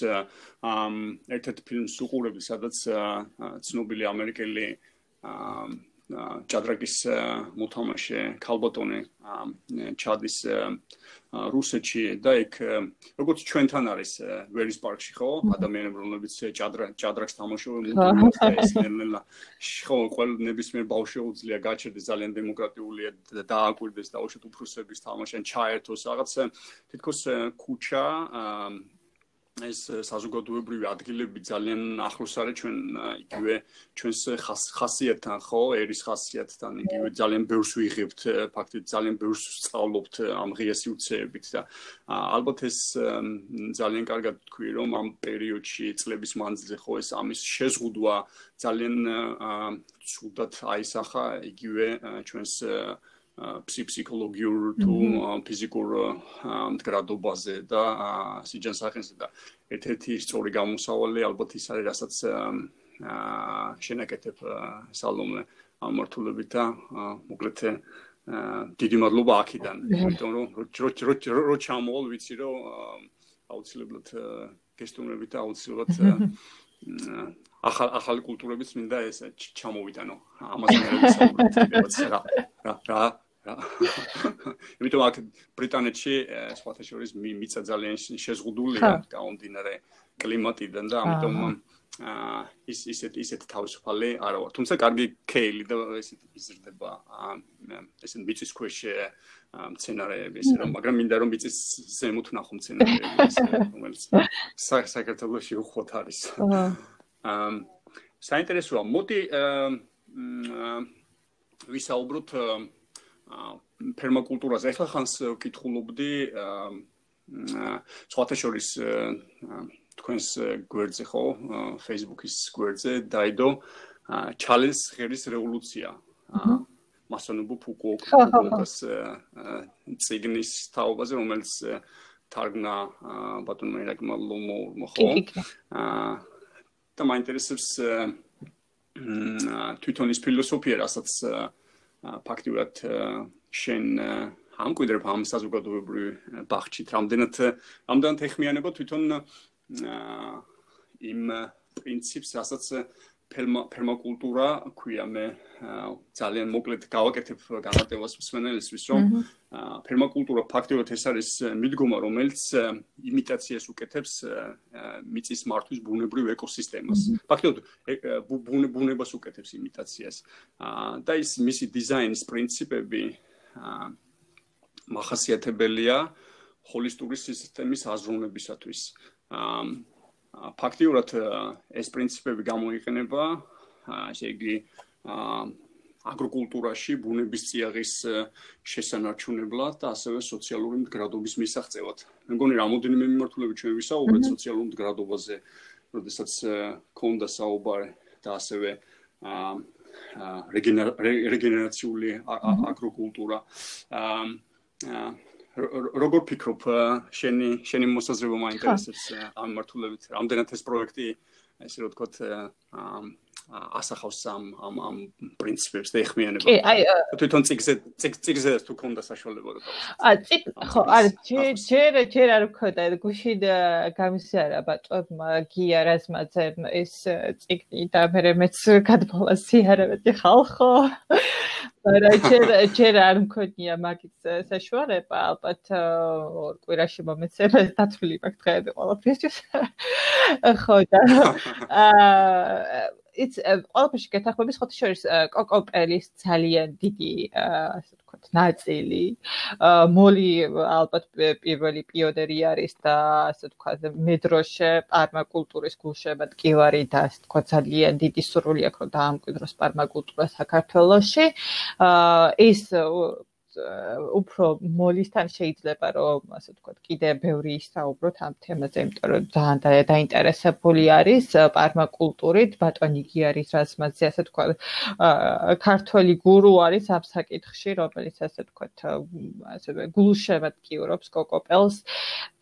ამ ერთ-ერთ ფილმს უყურები, სადაც ცნობილი ამერიკელი ჭადრაკის მოთამაშე ქალბატონი ჩადის რუსეთში და იქ როგორც ჩვენთან არის ვერის პარკში ხო? ადამიანები რომლებიც ჭადრა ჭადრაკს თამაშობენ ეს ნელა ხო ყოველ ნებისმიერ ბავშვს შეუძლია გაჩერდეს ძალიან დემოკრატიულია და დააკვირდეს და უშოთ უფროსების თამაშენ ჩაერთოს რაღაც თითქოს ქუჩა ეს საზოგადოებრივი ადგილები ძალიან ახლოს არის ჩვენ იგივე ჩვენს ხასიათთან ხო? ერის ხასიათთან იგივე ძალიან ბევრს ვიღებთ ფაქტით ძალიან ბევრს სწავლობთ ამ ღია სიუცეებით და ალბათ ეს ძალიან კარგად თქვი რომ ამ პერიოდში წლების მანძილზე ხო ეს ამის შეზღუდვა ძალიან ცუდად აისახა იგივე ჩვენს ფსიქოლოგიურ თუ ფიზიკურ მდგრადობაზე და სიჯანსაღენზე და ერთ-ერთი სწორი გამოსავალი ალბათ ის არის რასაც შენაკეთებ სალომე ამორთულებით და მოკლედ დიდი მადლობა აქედან იმიტომ რომ რო რო რო ჩამოვალ ვიცი რომ აუცილებლად გესტუმრებით და აუცილებლად ახალ ახალი კულტურებიც მინდა ეს ჩამოვიტანო. ამაზე მე ვიცი რა რა რა იმიტომ აქ ბრიტანეთში სხვათა შორის მიწა ძალიან შეზღუდულია გაუნდინარე კლიმატიდან და ამიტომ აა ის ისეთ ისეთ თავისუფალი არა ვარ. თუმცა კარგი კეილი და ესეთ იზრდება ესეთ მიწის ქვეშ მცენარეები ესე რომ მაგრამ მინდა რომ მიწის ზემოთ ნახო მცენარეები რომელიც საქართველოსში უხოთ არის. აა საინტერესოა. მოდი აა ვისაუბროთ აა ფერმაკულტურაზე. ახლა ხანს ვკითხულობდი სხვათა შორის თქვენს გვერდზე ხო, Facebook-ის გვერდზე დაიდო ჩალენჯ ღერის რევოლუცია. მასონუბუ ფუკუოკას ციგნის თაობაზე, რომელიც თარგმნა ბატონმა ირაკმა ლომო ხო? აა და მაინტერესებს თვითონ ის ფილოსოფია, რასაც ფაქტიურად შენ ამკვიდრებ ამ საზოგადოებრივ ბახჩით რამდენად რამდენად ეხმიანება თვითონ იმ პრინციპს რასაც ფერმაკულტურა ქვია. მე ძალიან მოკლედ გავაკეთებ განმარტებას მსმენელისთვის რომ ფერმაკულტურა ფაქტობრივად ეს არის მიდგომა რომელიც იმიტაციას უკეთებს მიწის მართვის ბუნებრივ ეკოსისტემას. ფაქტობრივად ბუნებას უკეთებს იმიტაციას. და ის მისი დიზაინის პრინციპები მახასიათებელია ჰოლისტური სისტემის აზროვნებისათვის ფაქტიურად ეს პრინციპები გამოიყენება ესე იგი აგროკულტურაში ბუნების წიაღის შესანარჩუნებლად და ასევე სოციალური მდგრადობის მისაღწევად. მე მგონი რამოდენიმე მიმართულებით ჩვენ ვისაუბრეთ სოციალურ მდგრადობაზე, როდესაც ქონდა საუბარი და ასევე რეგენერაციული აგროკულტურა. აა როგორ ფიქრობ შენი შენი მოსაზრება მაინტერესებს ამ მართულებით რამდენად ეს პროექტი ესე რომ ვთქვათ ასახავს ამ ამ ამ პრინციპებს და ეხმიანება. კი, აი თვითონ ციგზე ციგზე თუ ქონდა საშუალება და აა ციგ ხო, არა, ჯერ ჯერ არ მქონდა გუშინ გამისიარა ბატონმა გია რაზმაძე ეს ციგი და მე მეც გადმოვასიარავდი ხალხო. არა, ჯერ ჯერ არ მქონია მაგის საშუალება, ალბათ ორ კვირაში მომეცემა დათვლილი მაქვს დღეები ყველაფერს. ხო და აა იც ყველაფერში გეთახმების ხოთი შორის კოკოპელის ძალიან დიდი ასე ვთქვათ ნაწილი. მოლი ალბათ პირველი პიონერი არის და ასე ვთქვათ მედროშე პარმაკულტურის გულშემატკივარი და ასე ვთქვათ ძალიან დიდი სურვილი აქვს რომ დაამკვიდროს პარმაკულტურა საქართველოში. ეს უფრო მოლისთან შეიძლება რომ ასე ვთქვათ კიდე ბევრი ისაუბროთ ამ თემაზე, იმიტომ რომ ძალიან დაინტერესებული არის პარმაკულტურით, ბატონიგი არის რაზმაძე ასე ვთქვათ ქართული გურუ არის ამ საკითხში, რომელიც ასე ვთქვათ ასევე გულშემატკივრობს კოკოპელს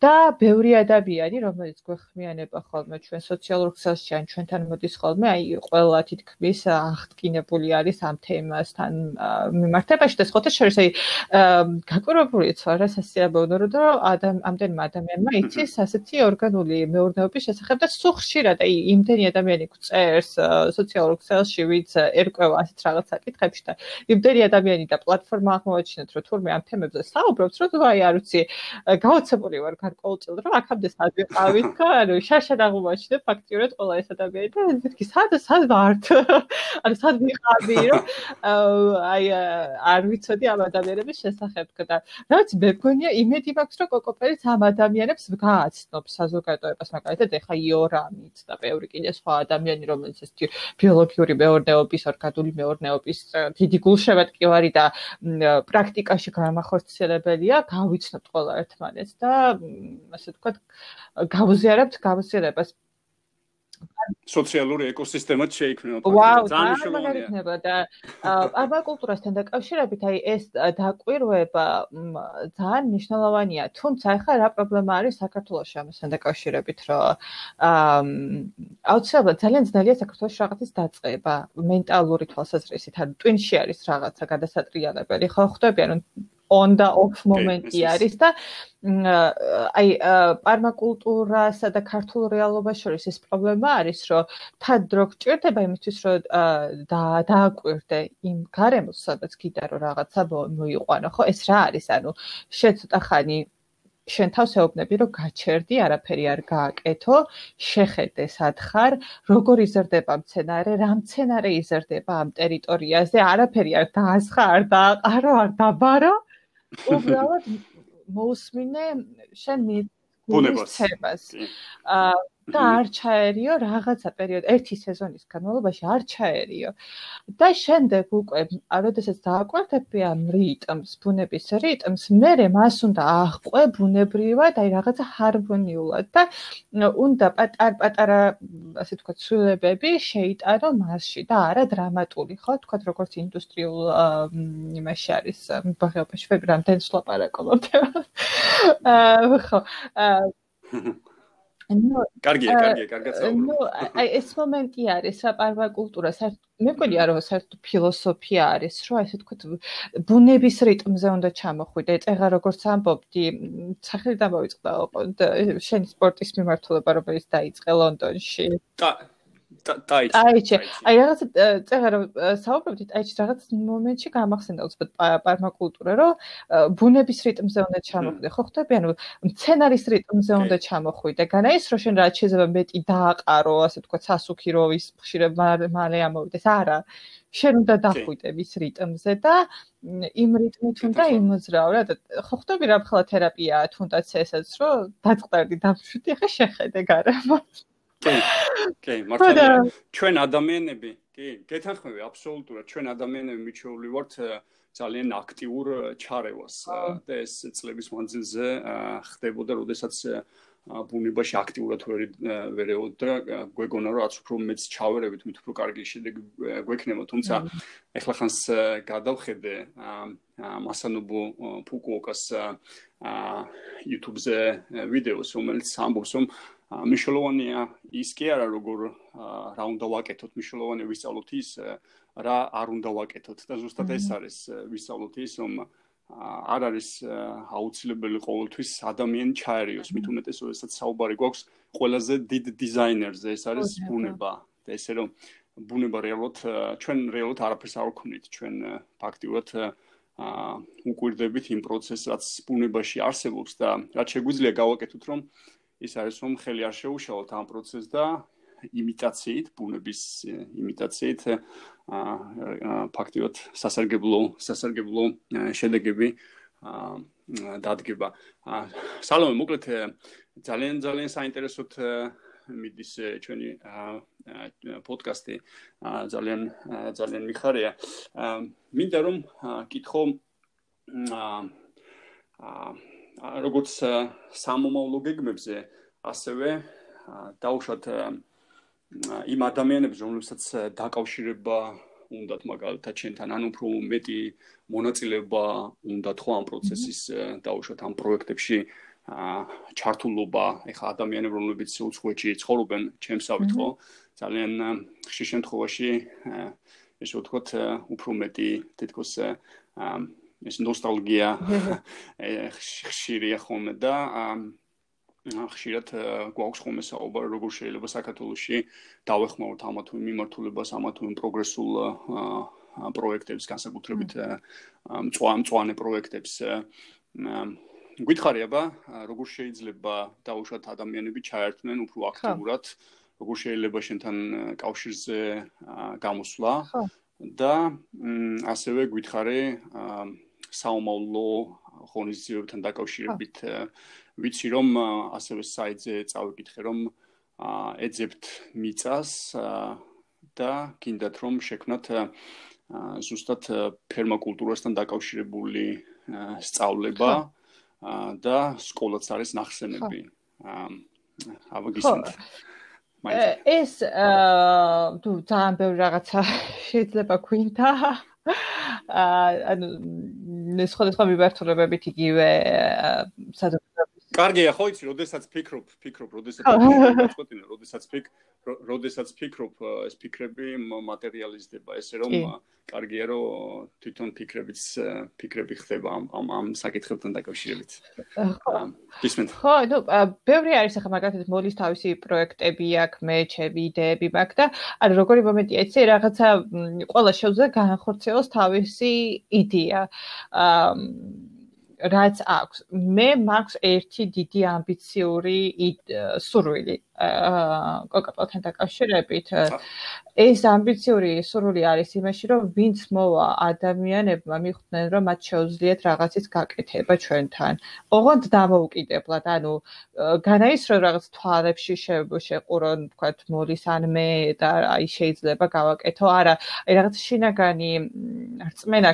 და ბევრი ადამიანი, რომელიც გვეხმიანება ხოლმე ჩვენ სოციალურ ქსელში ან ჩვენთან მოდის ხოლმე, აი ყველა თითქმის აღტკინებული არის ამ თემასთან მიმართებაში და სხვა შორის აი გაკვირვებულიც ვარ ასასიაბოვნო რომ ადამ ამდენმა ადამიანმა იცის ასეთი ორგანული მეურნეობის შესახებ და სულ ხშირად აი იმდენი ადამიანი გწერს სოციალურ ქსელში ვიც ერკვევა ასეთ რაღაც საკითხებში და იმდენი ადამიანი და პლატფორმა აღმოაჩინეთ რომ თურმე ამ თემებზე საუბრობს რომ აი არ ვიცი გაოცებული ვარ გარკვეულწილად რომ აქამდე სად ვიყავით ხო ანუ შაშად აღმოაჩინე ფაქტიურად ყველა ეს ადამიანი და ისეთი სად სად ვართ? ანუ სად ვიყავი რომ აი არ ვიცოდი ამ ადამიანების შესახებ და რაც მე მგონია იმედი მაქვს რომ კოკოპერიც ამ ადამიანებს გააცნობს საზოგადოებას მაგალითად ეხა იორამიც და ბევრი კიდე სხვა ადამიანი რომელიც ეს ბიოლოგიური მეურნეობის ორგანული მეურნეობის დიდი გულშემატკივარი და პრაქტიკაში გამახორციელებელია გავიცნობთ ყველა ერთმანეთს და ასე ვთქვათ გავუზიარებთ გავუზიარებას სოციალური ეკოსისტემა შეიქმნება. ძალიან მნიშვნელოვანია და პარმაკულტურასთან დაკავშირებით აი ეს დაკვირვება ძალიან მნიშვნელოვანია თუმცა ახლა რა პრობლემა არის საქართველოს ამასთან დაკავშირებით რომ აუცილებლად ძალიან ძნელია საქართველოს რაღაცის დაწყება მენტალური თვალსაზრისით. ან ტვინში არის რაღაცა გადასატრიალებელი ხო ხვდები? ანუ on და off მომენტი არის და აი პარმაკულტურასა და ქართულ რეალობას შორის ეს პრობლემა არის, რომ თად დრო გჭირდება იმისთვის, რომ დააკვირდე იმ გარემოს, სადაც რომ რაღაცა მოიყვანო, ხო? ეს რა არის? ანუ შენ ცოტა ხანი შენ თავს ეუბნები რომ გაჩერდი, არაფერი არ გააკეთო, შეხედე სათხარ, როგორ იზრდება მცენარე, რა მცენარე იზრდება ამ ტერიტორიაზე, არაფერი არ დაასხა, არ დააყარო, არ დაბარო. უბრალოდ მოусმინე შენ მი ბუნებას. აა და არ ჩაერიო რაღაცა პერიოდი, ერთი სეზონის განმავლობაში არ ჩაერიო. და შემდეგ უკვე, როდესაც დააკვირდები ამ რიტმს, ბუნების რიტმს, მე მას უნდა აღყვე ბუნებრივად, აი რაღაცა ჰარმონიულად და უნდა პატარ-პატარა, ასე ვთქვათ, ცვლილებები შეიტანო მასში და არა დრამატული, ხო, ვთქვათ, როგორც ინდუსტრიულ იმაში არის, ბაღეობაში ვებრამდენ სლაპარაკობთ. აა ხო. აა ნუ კარგია, კარგია, კარგად საუბრობ. ნუ აი ეს მომენტი არის რა პარმაკულტურა, მე მგონი არა საერთოდ ფილოსოფია არის, რომ ესე თქვა ბუნების რიტმზე უნდა ჩამოხვიდე. ეხლა როგორც ამბობდი, სახელი დამოვიწყდა შენი სპორტის მიმართულება, რომელიც დაიწყე ლონდონში. და ტაიჩი. ტაიჩი. აი რაღაც წერა რომ საუბრობთ ტაიჩი რაღაც მომენტში გამახსენდა უცბად პარმაკულტურა, რომ ბუნების რიტმზე უნდა ჩამოხვიდე. ხო ხტები? ანუ მცენარის რიტმზე უნდა ჩამოხვიდე. განა ის რომ შენ რაც შეიძლება მეტი დააყარო, ასე თქვა, სასუქი რო ის ხშირად მალე ამოვიდეს. არა. შენ უნდა დახვიდე ვის რიტმზე და იმ რიტმით უნდა იმოძრაო რა. ხო ხტები რა ხლა თერაპიაა თუნდაც ესაც რომ დაწყდები დამშვიდი, ახლა შეხედე გარემოს. კი კი მართალია. ჩვენ ადამიანები კი გეთანხმები აბსოლუტურად. ჩვენ ადამიანები მიჩეული ვართ ძალიან აქტიურ ჩარევას და ეს წლების მანძილზე ხდებოდა როდესაც ბუნებაში აქტიურად ვერეოდ და გვეგონა რომ რაც უფრო მეც ჩავერებით მით უფრო კარგი შედეგი გვექნება. თუმცა ეხლა ხანს გადავხედე მასანუბო ფუკუოკას YouTube-ზე ვიდეოს რომელიც ამბობს რომ მნიშვნელოვანია ის კი არა როგორ რა უნდა ვაკეთოთ მნიშვნელოვანია ვისწავლოთ ის რა არ უნდა ვაკეთოთ და ზუსტად ეს არის ვისწავლოთ ის რომ არ არის აუცილებელი ყოველთვის ადამიანი ჩაერიოს. მით უმეტეს როდესაც საუბარი გვაქვს ყველაზე დიდ დიზაინერზე. ეს არის ბუნება. და ესე რომ ბუნება რეალურად ჩვენ რეალურად არაფერს არ ვქნით ჩვენ ფაქტიურად აა უკვირდებით იმ პროცესს რაც ბუნებაში არსებობს და რაც შეგვიძლია გავაკეთოთ რომ ის არის რომ ხელი არ შეუშალოთ ამ პროცესს და იმიტაციით, ბუნების იმიტაციით აა ფაქტიურად სასარგებლო სასარგებლო შედეგები აა დადგება. სალომე, მოკლედ ძალიან ძალიან საინტერესოთ მიდის ჩვენი პოდკასტი. ძალიან ძალიან მიხარია. მინდა რომ კითხო აა როგორც სამომავლო გეგმებზე, ასევე დაუშვათ იმ ადამიანებს, რომლებსაც დაკავშირება უნდათ მაგალითად ჩვენთან, ანუ უფრო მეტი მონაწილეობა უნდათ ხო ამ პროცესის დაუშვათ ამ პროექტებში ჩართულობა, ეხა ადამიანები, რომლებიც უცხოეთში ცხოვრობენ, ჩემსავით ხო, ძალიან ხშირ შემთხვევაში ესე ვთქვათ, უფრო მეტი თითქოს ეს ნოსტალგია. ხშირია ხოლმე და ხშირად გვაქვს ხოლმე საუბარი როგორ შეიძლება საქართველოში დავეხმაროთ ამა თუ მიმართულებას, ამა თუ პროგრესულ პროექტებს, განსაკუთრებით მწვანე პროექტებს. გვითხარი აბა, როგორ შეიძლება დაუშვათ ადამიანები ჩაერთნენ უფრო აქტიურად, როგორ შეიძლება შენთან კავშირზე გამოსვლა და ასევე გვითხარი საომავლო ღონისძიებებთან დაკავშირებით ვიცი რომ ასევე საიტზე წავიკითხე რომ ეძებთ მიწას და კიდათ რომ შექმნათ ზუსტად ფერმაკულტურასთან დაკავშირებული სწავლება და სკოლაც არის ნახსენები. აბა გისმენთ. ეს თუ ძალიან ბევრი რაღაცა შეიძლება ქვინთა ანუ სხვადასხვა მიმართულებებით იგივე საზოგადოების კარგია ხო იცი, როდესაც ფიქრობ, ფიქრობ, როდესაც ფიქრობ, როდესაც ფიქრობ, როდესაც ფიქრობ, ეს ფიქრები მატერიალიზდება, ესე რომ კარგია რომ თვითონ ფიქრებიც ფიქრები ხდება ამ ამ ამ საკითხებთან დაკავშირებით. ისმენთ. ხო, ნუ ბევრი არის ახლა მაგალითად მოლის თავისი პროექტები აქვს, მე ჩემი იდეები მაქვს და ანუ როგორი მომენტია, იცი, რაღაცა ყველა შეუძლია განხორციელოს თავისი იდეა. აა რაც აქვს. მე მაქვს ერთი დიდი ამბიციური სურვილი კოკაპელთან დაკავშირებით ეს ამბიციური სურვილი არის იმაში რომ ვინც მოვა ადამიანებმა მიხვდნენ რომ მათ შეუძლიათ რაღაცის გაკეთება ჩვენთან. ოღონდ დამოუკიდებლად ანუ განაის რომ რაღაც თვალებში შეყურონ თქვათ მოლის ან მე და აი შეიძლება გავაკეთო. არა აი რაღაც შინაგანი რწმენა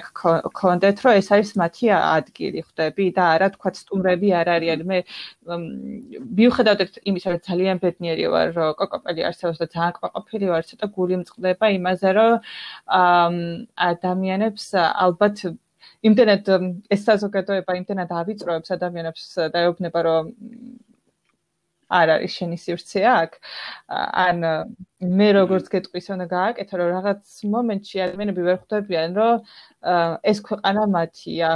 გქონდეთ რომ ეს არის მათი ადგილი ხვდები და არა თქვათ სტუმრები არ არიან. მე მიუხედავად იმისა რომ ძალიან ბედნიერი ვარ რომ კოკოპელი არსებობს და ძალიან ყვაყოფილი ვარ ცოტა გული მწყდება იმაზე რომ ადამიანებს ალბათ იმდენად ეს საზოგადოება იმდენად ავიწროებს ადამიანებს და ეუბნება რომ არ არის შენი სივრცე აქ. ან მე როგორც გეტყვის უნდა გააკეთო რომ რაღაც მომენტში ადამიანები ვერ ხვდებიან რომ ეს ქვეყანა მათია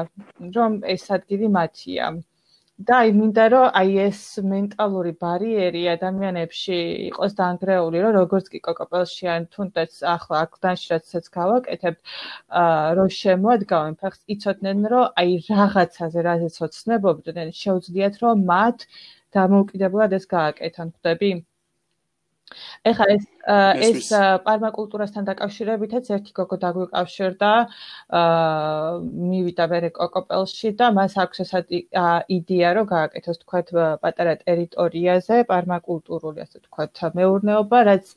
რომ ეს ადგილი მათია და აი მინდა რომ აი ეს მენტალური ბარიერი ადამიანებში იყოს დაანგრეული, რომ როგორც კი კოკოპელში ან თუნდაც ახლა აქ დაშრაცაც გავაკეთებ, აა რომ შემოადგავენ ფაქტს, იცოდნენ რომ აი რაღაცაზე რაზეც ოცნებობდნენ, შეუძლიათ რომ მათ დამოუკიდებლად ეს გააკეთონ, ხვდები? ეხლა ეს ეს პარმაკულტურასთან დაკავშირებითაც ერთი გოგო დაგვიკავშირდა აა მივიდა მერე კოკოპელში და მას აქვს ეს იდეა რომ გააკეთოს თქვათ პატარა ტერიტორიაზე პარმაკულტურული ასე თქვათ მეურნეობა რაც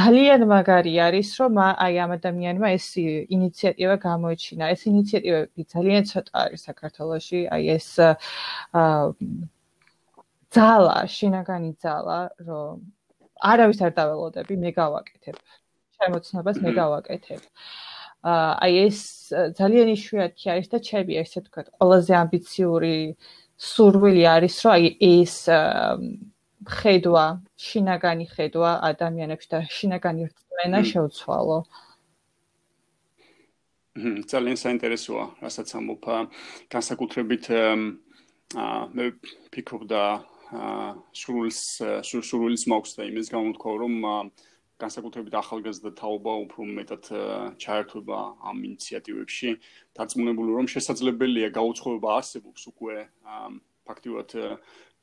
ძალიან მაგარი არის რომ აი ამ ადამიანმა ეს ინიციატივა გამოიჩინა ეს ინიციატივები ძალიან ცოტა არის საქართველოში აი ეს აა ძალა შინაგანი ძალა რომ არავის არ დაველოდები, მე გავაკეთებ. შემოცნობას მე გავაკეთებ. აი ეს ძალიან იშვიათი არის და ჩემი ესე თქვა, ყველაზე ამბიციური სურვილი არის, რომ აი ეს ხედვა, შინაგანი ხედვა ადამიანებში და შინაგანი რწმენა შეუცვალო. ძალიან საინტერესოა, რასაც ამბობ. განსაკუთრებით აა მე ფიქრობ და სრულს სრულს მაქვს და იმის გამო თქვა რომ განსაკუთრებით ახალგაზრდა თაობა უფრო მეტად ჩაერთვება ამ ინიციატივებში. დარწმუნებული რომ შესაძლებელია გაუცხოება არსებობს უკვე ფაქტიურად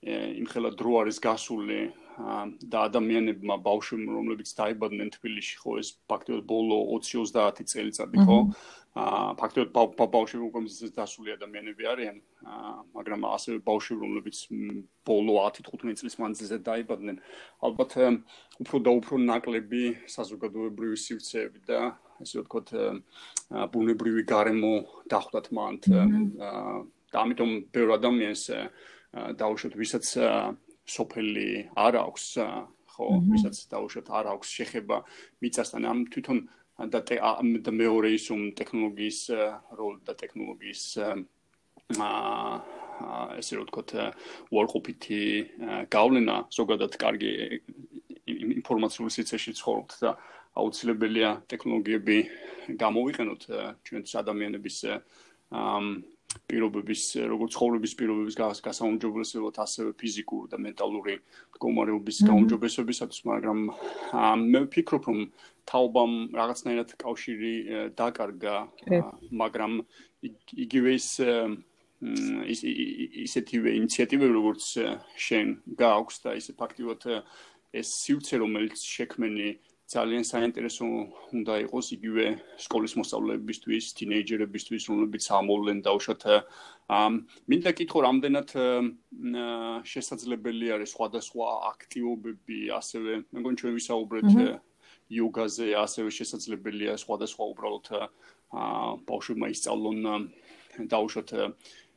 იმხელა დრო არის გასული და ადამიანებმა ბავშვებმა რომლებიც დაიბადნენ თბილისში ხო ეს ფაქტიურად ბოლო 20-30 წელიწადი ხო? აა ფაქტობრივად ბავშვები უკვე მზის დასული ადამიანები არიან აა მაგრამ ასევე ბავშვები რომლებიც ბოლო 10-15 წლის მანძილზე დაიბადნენ. ალბათ უფრო და უფრო ნაკლები საზოგადოებრივი სივრცეები და ესე ვთქვათ ბუნებრივი გარემო დახვდათ მანდ აა და ამიტომ ბევრ ადამიანს დაუშვათ ვისაც სოფელი არ აქვს ხო ვისაც დაუშვათ არ აქვს შეხება მიწასთან. ამ თვითონ და და მეორე ის რომ ტექნოლოგიის როლი და ტექნოლოგიის აა ესე რომ ვთქვათ უარყოფითი გავლენა ზოგადად კარგი ინფორმაციული სიცეში ცხოვრობთ და აუცილებელია ტექნოლოგიები გამოვიყენოთ ჩვენს ადამიანების აა პირობების როგორც ცხოვრების პირობების გასაუმჯობესებლად ასევე ფიზიკური და მენტალური მდგომარეობის გაუმჯობესებისათვის მაგრამ მე ვფიქრობ რომ თაობამ რაღაცნაირად კავშირი დაკარგა მაგრამ იგივე ის ის ისეთივე ინიციატივები როგორც შენ გააქვს და ისე ფაქტიურად ეს სივრცე რომელიც შექმენი ძალიან საინტერესო უნდა იყოს იგივე სკოლის მოსწავლეებისთვის, თინეიჯერებისთვის, რომლებიც ამოვლენ დაუშვათ ამ მინდა კითხო რამდენად შესაძლებელი არის სხვადასხვა აქტივობები, ასევე მე მგონი ჩვენ ვისაუბრეთ იოგაზე, ასევე შესაძლებელია სხვადასხვა უბრალოდ აა ბავშვებმა ისწავლონ დაუშვათ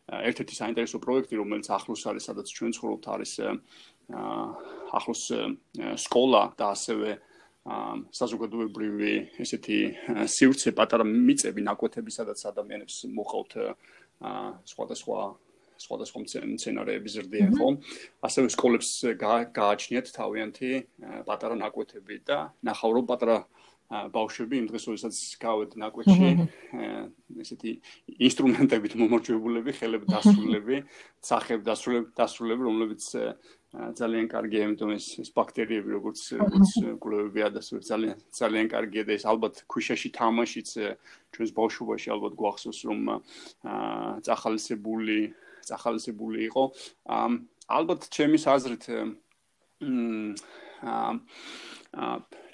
ერთ-ერთი საინტერესო პროექტი, რომელიც ახლოს არის, სადაც ჩვენ ცხოვრობთ, არის ახლოს სკოლა და ასევე საზოგადოებრივი ესეთი სივრცე პატარა მიწები ნაკვეთები სადაც ადამიანებს მოხავთ სხვადასხვა სხვადასხვა მცენარეების ზრდიან ხო ასევე სკოლებს გააჩნიათ თავიანთი პატარა ნაკვეთები და ნახავ რომ პატარა ბავშვები იმ დღეს როდესაც გავედ ნაკვეთში ესეთი ინსტრუმენტებით მომორჩებულები ხელები დასრულები სახებ დასრულები დასრულები რომლებიც ძალიან კარგია, იმიტომ ეს ეს ბაქტერიები როგორც როგორც კვლევები ადასვე ძალიან ძალიან კარგია და ეს ალბათ ქუშაში თამაშიც ჩვენს ბავშვობაში ალბათ გვახსოვს რომ აა წახალისებული წახალისებული იყო. ალბათ ჩემის აზრით აა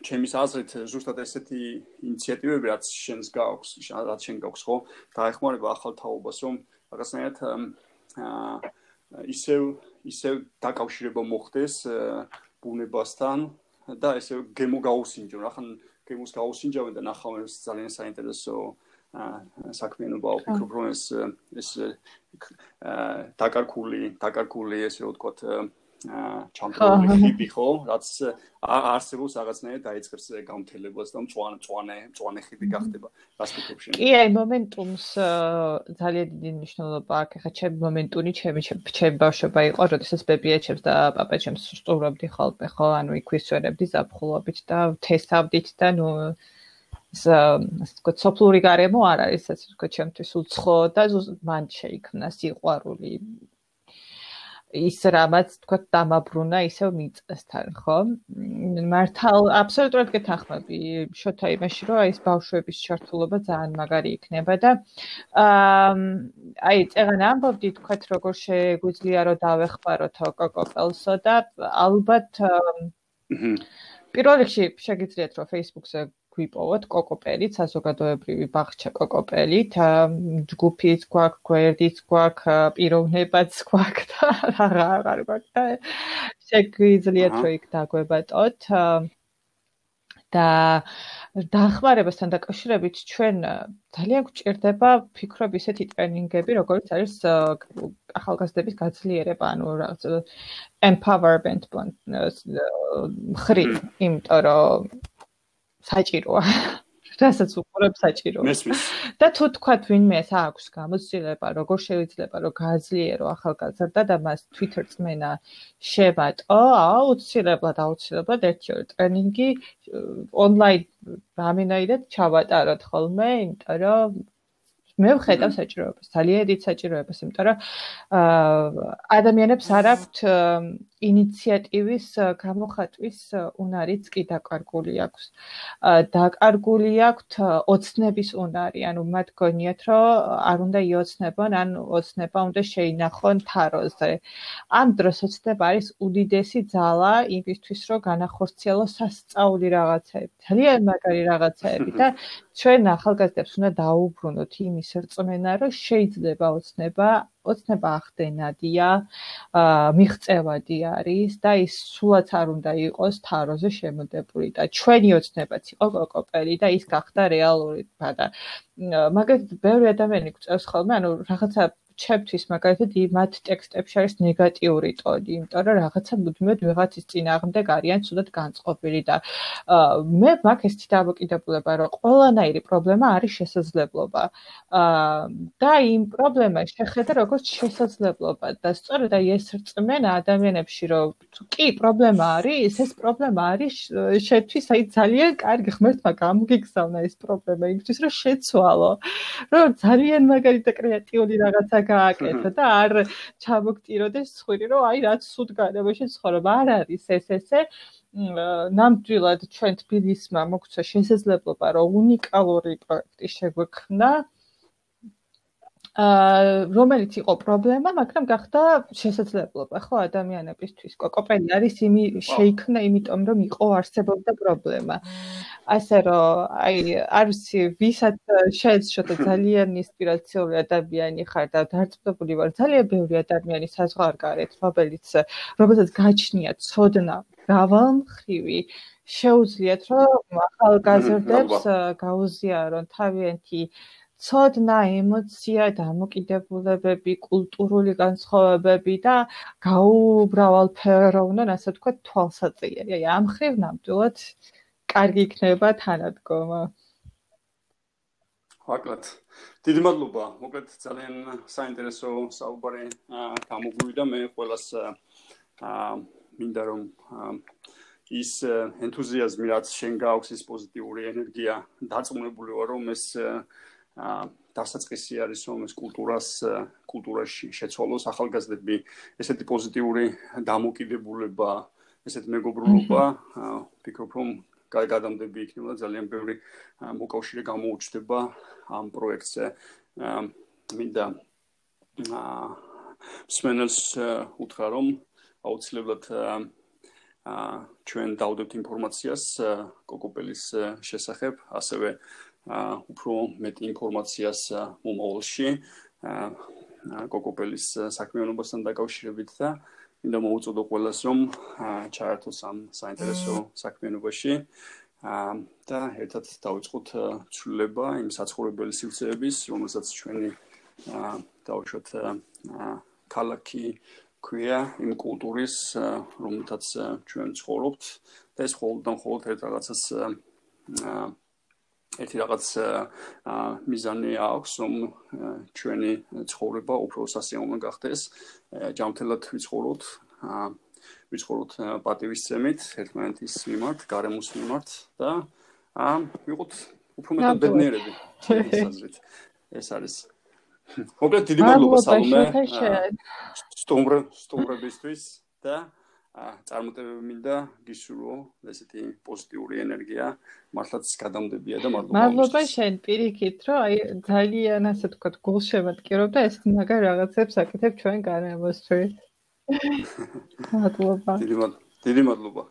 ჩემის აზრით ზუსტად ესეთი ინიციატივები რაც შენს გაქვს, რაც შენ გაქვს ხო, დაეხმარება ახალ თაობას რომ რაღაცნაირად აა ისევ ისევ დაკავშირება მოხდეს ბუნებასთან და ესე გემო გაუსინჯონ. ახლა გემოს გაუსინჯავენ და ნახავენ ძალიან საინტერესო საქმიანობა ვფიქრობ რომ ეს ეს დაკარკული დაკარკული ესე ვთქვათ ჩამწვეული ხიბი ხო, რაც არსებობს რაღაცნაირად დაიწყებს გამთელებას და მწვანე მწვანე მწვანე ხიბი გახდება გასაკეთებში. კი, აი მომენტუმს ძალიან დიდი მნიშვნელობა აქვს. ხა ჩემი მომენტუნი ჩემი ჩემი ბავშვობა იყო, როდესაც ბებიაჩებს და პაპაჩებს სწურობდი ხოლმე, ხო, ანუ იქვისვერებდი ზაფხულობით და თესავდით და ნუ ასე ვთქვათ, სოფლური გარემო არ არის, ასე ვთქვათ, ჩემთვის უცხო და მან შეიქმნა სიყვარული ის რამაც თქვა დამაბრუნა ისევ მიწესთან, ხო? მართალ აბსოლუტურად გეთანხმები შოთა იმაში, რომ ეს ბავშვების ჩართულობა ძალიან მაგარი იქნება და აა აი წეგან ამბობდი თქვა როგორ შეგვიძლია რომ დავეხმაროთ კოკოპელსო და ალბათ პირველ რიგში შეგიძლიათ რომ Facebook-ზე გვიპოვოთ კოკოპელით, საზოგადოებრივი ბაღჩა კოკოპელით, ჯგუფიც გვაქვს, გვერდიც გვაქვს, პიროვნებაც გვაქვს და რა აღარ გვაქვს და შეგვიძლიათ რომ იქ დაგვებატოთ და დახმარებასთან დაკავშირებით ჩვენ ძალიან გვჭირდება ფიქრობ ისეთი ტრენინგები, როგორც არის ახალგაზრდების გაძლიერება, ანუ empowerment მხრი, იმიტომ რომ საჭიროა. რასაც უყურებ საჭიროა. მესმის. და თუ თქვა ვინმეს აქვს გამოცდილება, როგორ შეიძლება რომ გააძლიერო ახალგაზრდა და მას Twitter წმენა შევატო, აუცილებლად აუცილებლად ერთი-ორი ტრენინგი ონლაინ რამენაირად ჩავატაროთ ხოლმე, იმიტომ რომ მე ვხედავ საჭიროებას, ძალიან დიდ საჭიროებას, იმიტომ რომ აა ადამიანებს არ აქვთ ინიციატივის გამოხატვის უნარიც კი დაკარგული აქვს. დაკარგული აქვთ ოცნების უნარი, ანუ მათ გონიათ, რომ არ უნდა იოცნებონ, ან ოცნება უნდა შეინახონ თაროზე. ამ დროს ოცნება არის უდიდესი ძალა იმისთვის, რომ განახორციელოს სასწაული რაღაცები, ძალიან მაგარი რაღაცები და ჩვენ ახალგაზრდებს უნდა დაუბრუნოთ იმის რწმენა, რომ შეიძლება ოცნება ოცნება ახდენადია, მიღწევადი არის და ის სულაც არ უნდა იყოს თაროზე შემოდებული და ჩვენი ოცნებაც იყო კოკოპელი და ის გახდა რეალური და მაგალითად ბევრი ადამიანი გვწევს ხოლმე, ანუ რაღაცა ჩემთვის მაგალითად იმათ ტექსტებში არის ნეგატიური ტონი, იმიტომ რომ რაღაცა მუდმივად ვიღაცის წინააღმდეგ არიან ცუდად განწყობილი და მე მაქვს ესეთი დამოკიდებულება, რომ ყველანაირი პრობლემა არის შესაძლებლობა. და იმ პრობლემას შეხედა როგორც შესაძლებლობა და სწორედ აი ეს რწმენა ადამიანებში, რომ კი პრობლემა არის, ეს პრობლემა არის შეთვის აი ძალიან კარგი ღმერთმა გამოგიგზავნა ეს პრობლემა იმისთვის, რომ შეცვალო. რომ ძალიან მაგარი და კრეატიული რაღაცა გააკეთო და არ ჩამოგტიროდეს სხვირი რომ აი რაც სულ განებაში ცხოვრობ. არ არის ეს ესე ნამდვილად ჩვენ თბილისმა მოგცა შესაძლებლობა რომ უნიკალური პროექტი შეგვექმნა რომელიც იყო პრობლემა, მაგრამ გახდა შესაძლებლობა, ხო, ადამიანებისთვის. კოკოპენი არის იმი შეიქმნა იმიტომ, რომ იყო არსებობდა პრობლემა. ასე რომ, აი, არის ვისაც შეეცდოთ ძალიან ინსპირაციული ადამიანი ხარ და დარწმუნებული ვარ, ძალიან ბევრი ადამიანი საზღვარგარეთ, რომელიც რომელსაც გაჩნია ცოდნა გავალმხრივი შეუძლიათ რომ ახალგაზრდებს გაუზიარონ თავიანთი ცოდნა, ემოცია, დამოკიდებულებები, კულტურული განსხვავებები და გაუბრალფეროვნონ, ასე ვთქვათ, თვალსაჩინო. აი, ამ ხრივ ნამდვილად კარგი იქნება თანადგომა. ვაკლათ. დიდი მადლობა. მოკლედ ძალიან საინტერესო საუბარი გამოგვივიდა მე ყველას აა მინდა რომ ის ენთუზიაზმი რაც შენ გაქვს ის პოზიტიური ენერგია დაწუნებული ვარ რომ ეს დასაწყისი არის რომ ეს კულტურას კულტურაში შეცვალოს ახალგაზრდები. ესეთი პოზიტიური დამოკიდებულება ესეთ მეგობრულობა ფიქრობ რომ გადამდები იქნება ძალიან ბევრი მოკავშირე გამოუჩნდება ამ პროექტზე. მინდა სმენელს უთხრა რომ აუცილებლად ჩვენ დავდებთ ინფორმაციას კოკოპელის შესახებ ასევე უფრო მეტ ინფორმაციას მომავალში. კოკოპელის საქმიანობასთან დაკავშირებით და მინდა მოუწოდო ყველას რომ ჩაერთოს ამ საინტერესო საქმიანობაში. და ერთად დავიწყოთ ცვლილება იმ საცხოვრებელი სივრცეების, რომელსაც ჩვენი დავუშვათ ქალაქი ქვია იმ კულტურის, რომელთაც ჩვენ ცხოვრობთ. და ეს ხოლმე და ხოლმე ერთ რაღაცას ერთი რაღაც მიზანი აქვს, რომ ჩვენი ცხოვრება უფრო სასიამოვნო გახდეს. ჯანმრთელად ვიცხოვროთ, ვიცხოვროთ პატივისცემით ერთმანეთის მიმართ, გარემოს მიმართ და ვიყოთ უფრო მეტად ბედნიერები. ეს არის მოკლედ დიდი მადლობა სალომე. სტუმრ სტუმრებისთვის და წარმოტებები მინდა გისურვო ესეთი პოზიტიური ენერგია მართლაც გადამდებია და მადლობა. მადლობა შენ პირიქით, რომ აი ძალიან ასე თქვა გულშემატკივრობ და ეს მაგარ რაღაცებს აკეთებ ჩვენ დიდი მადლობა. დიდი მადლობა.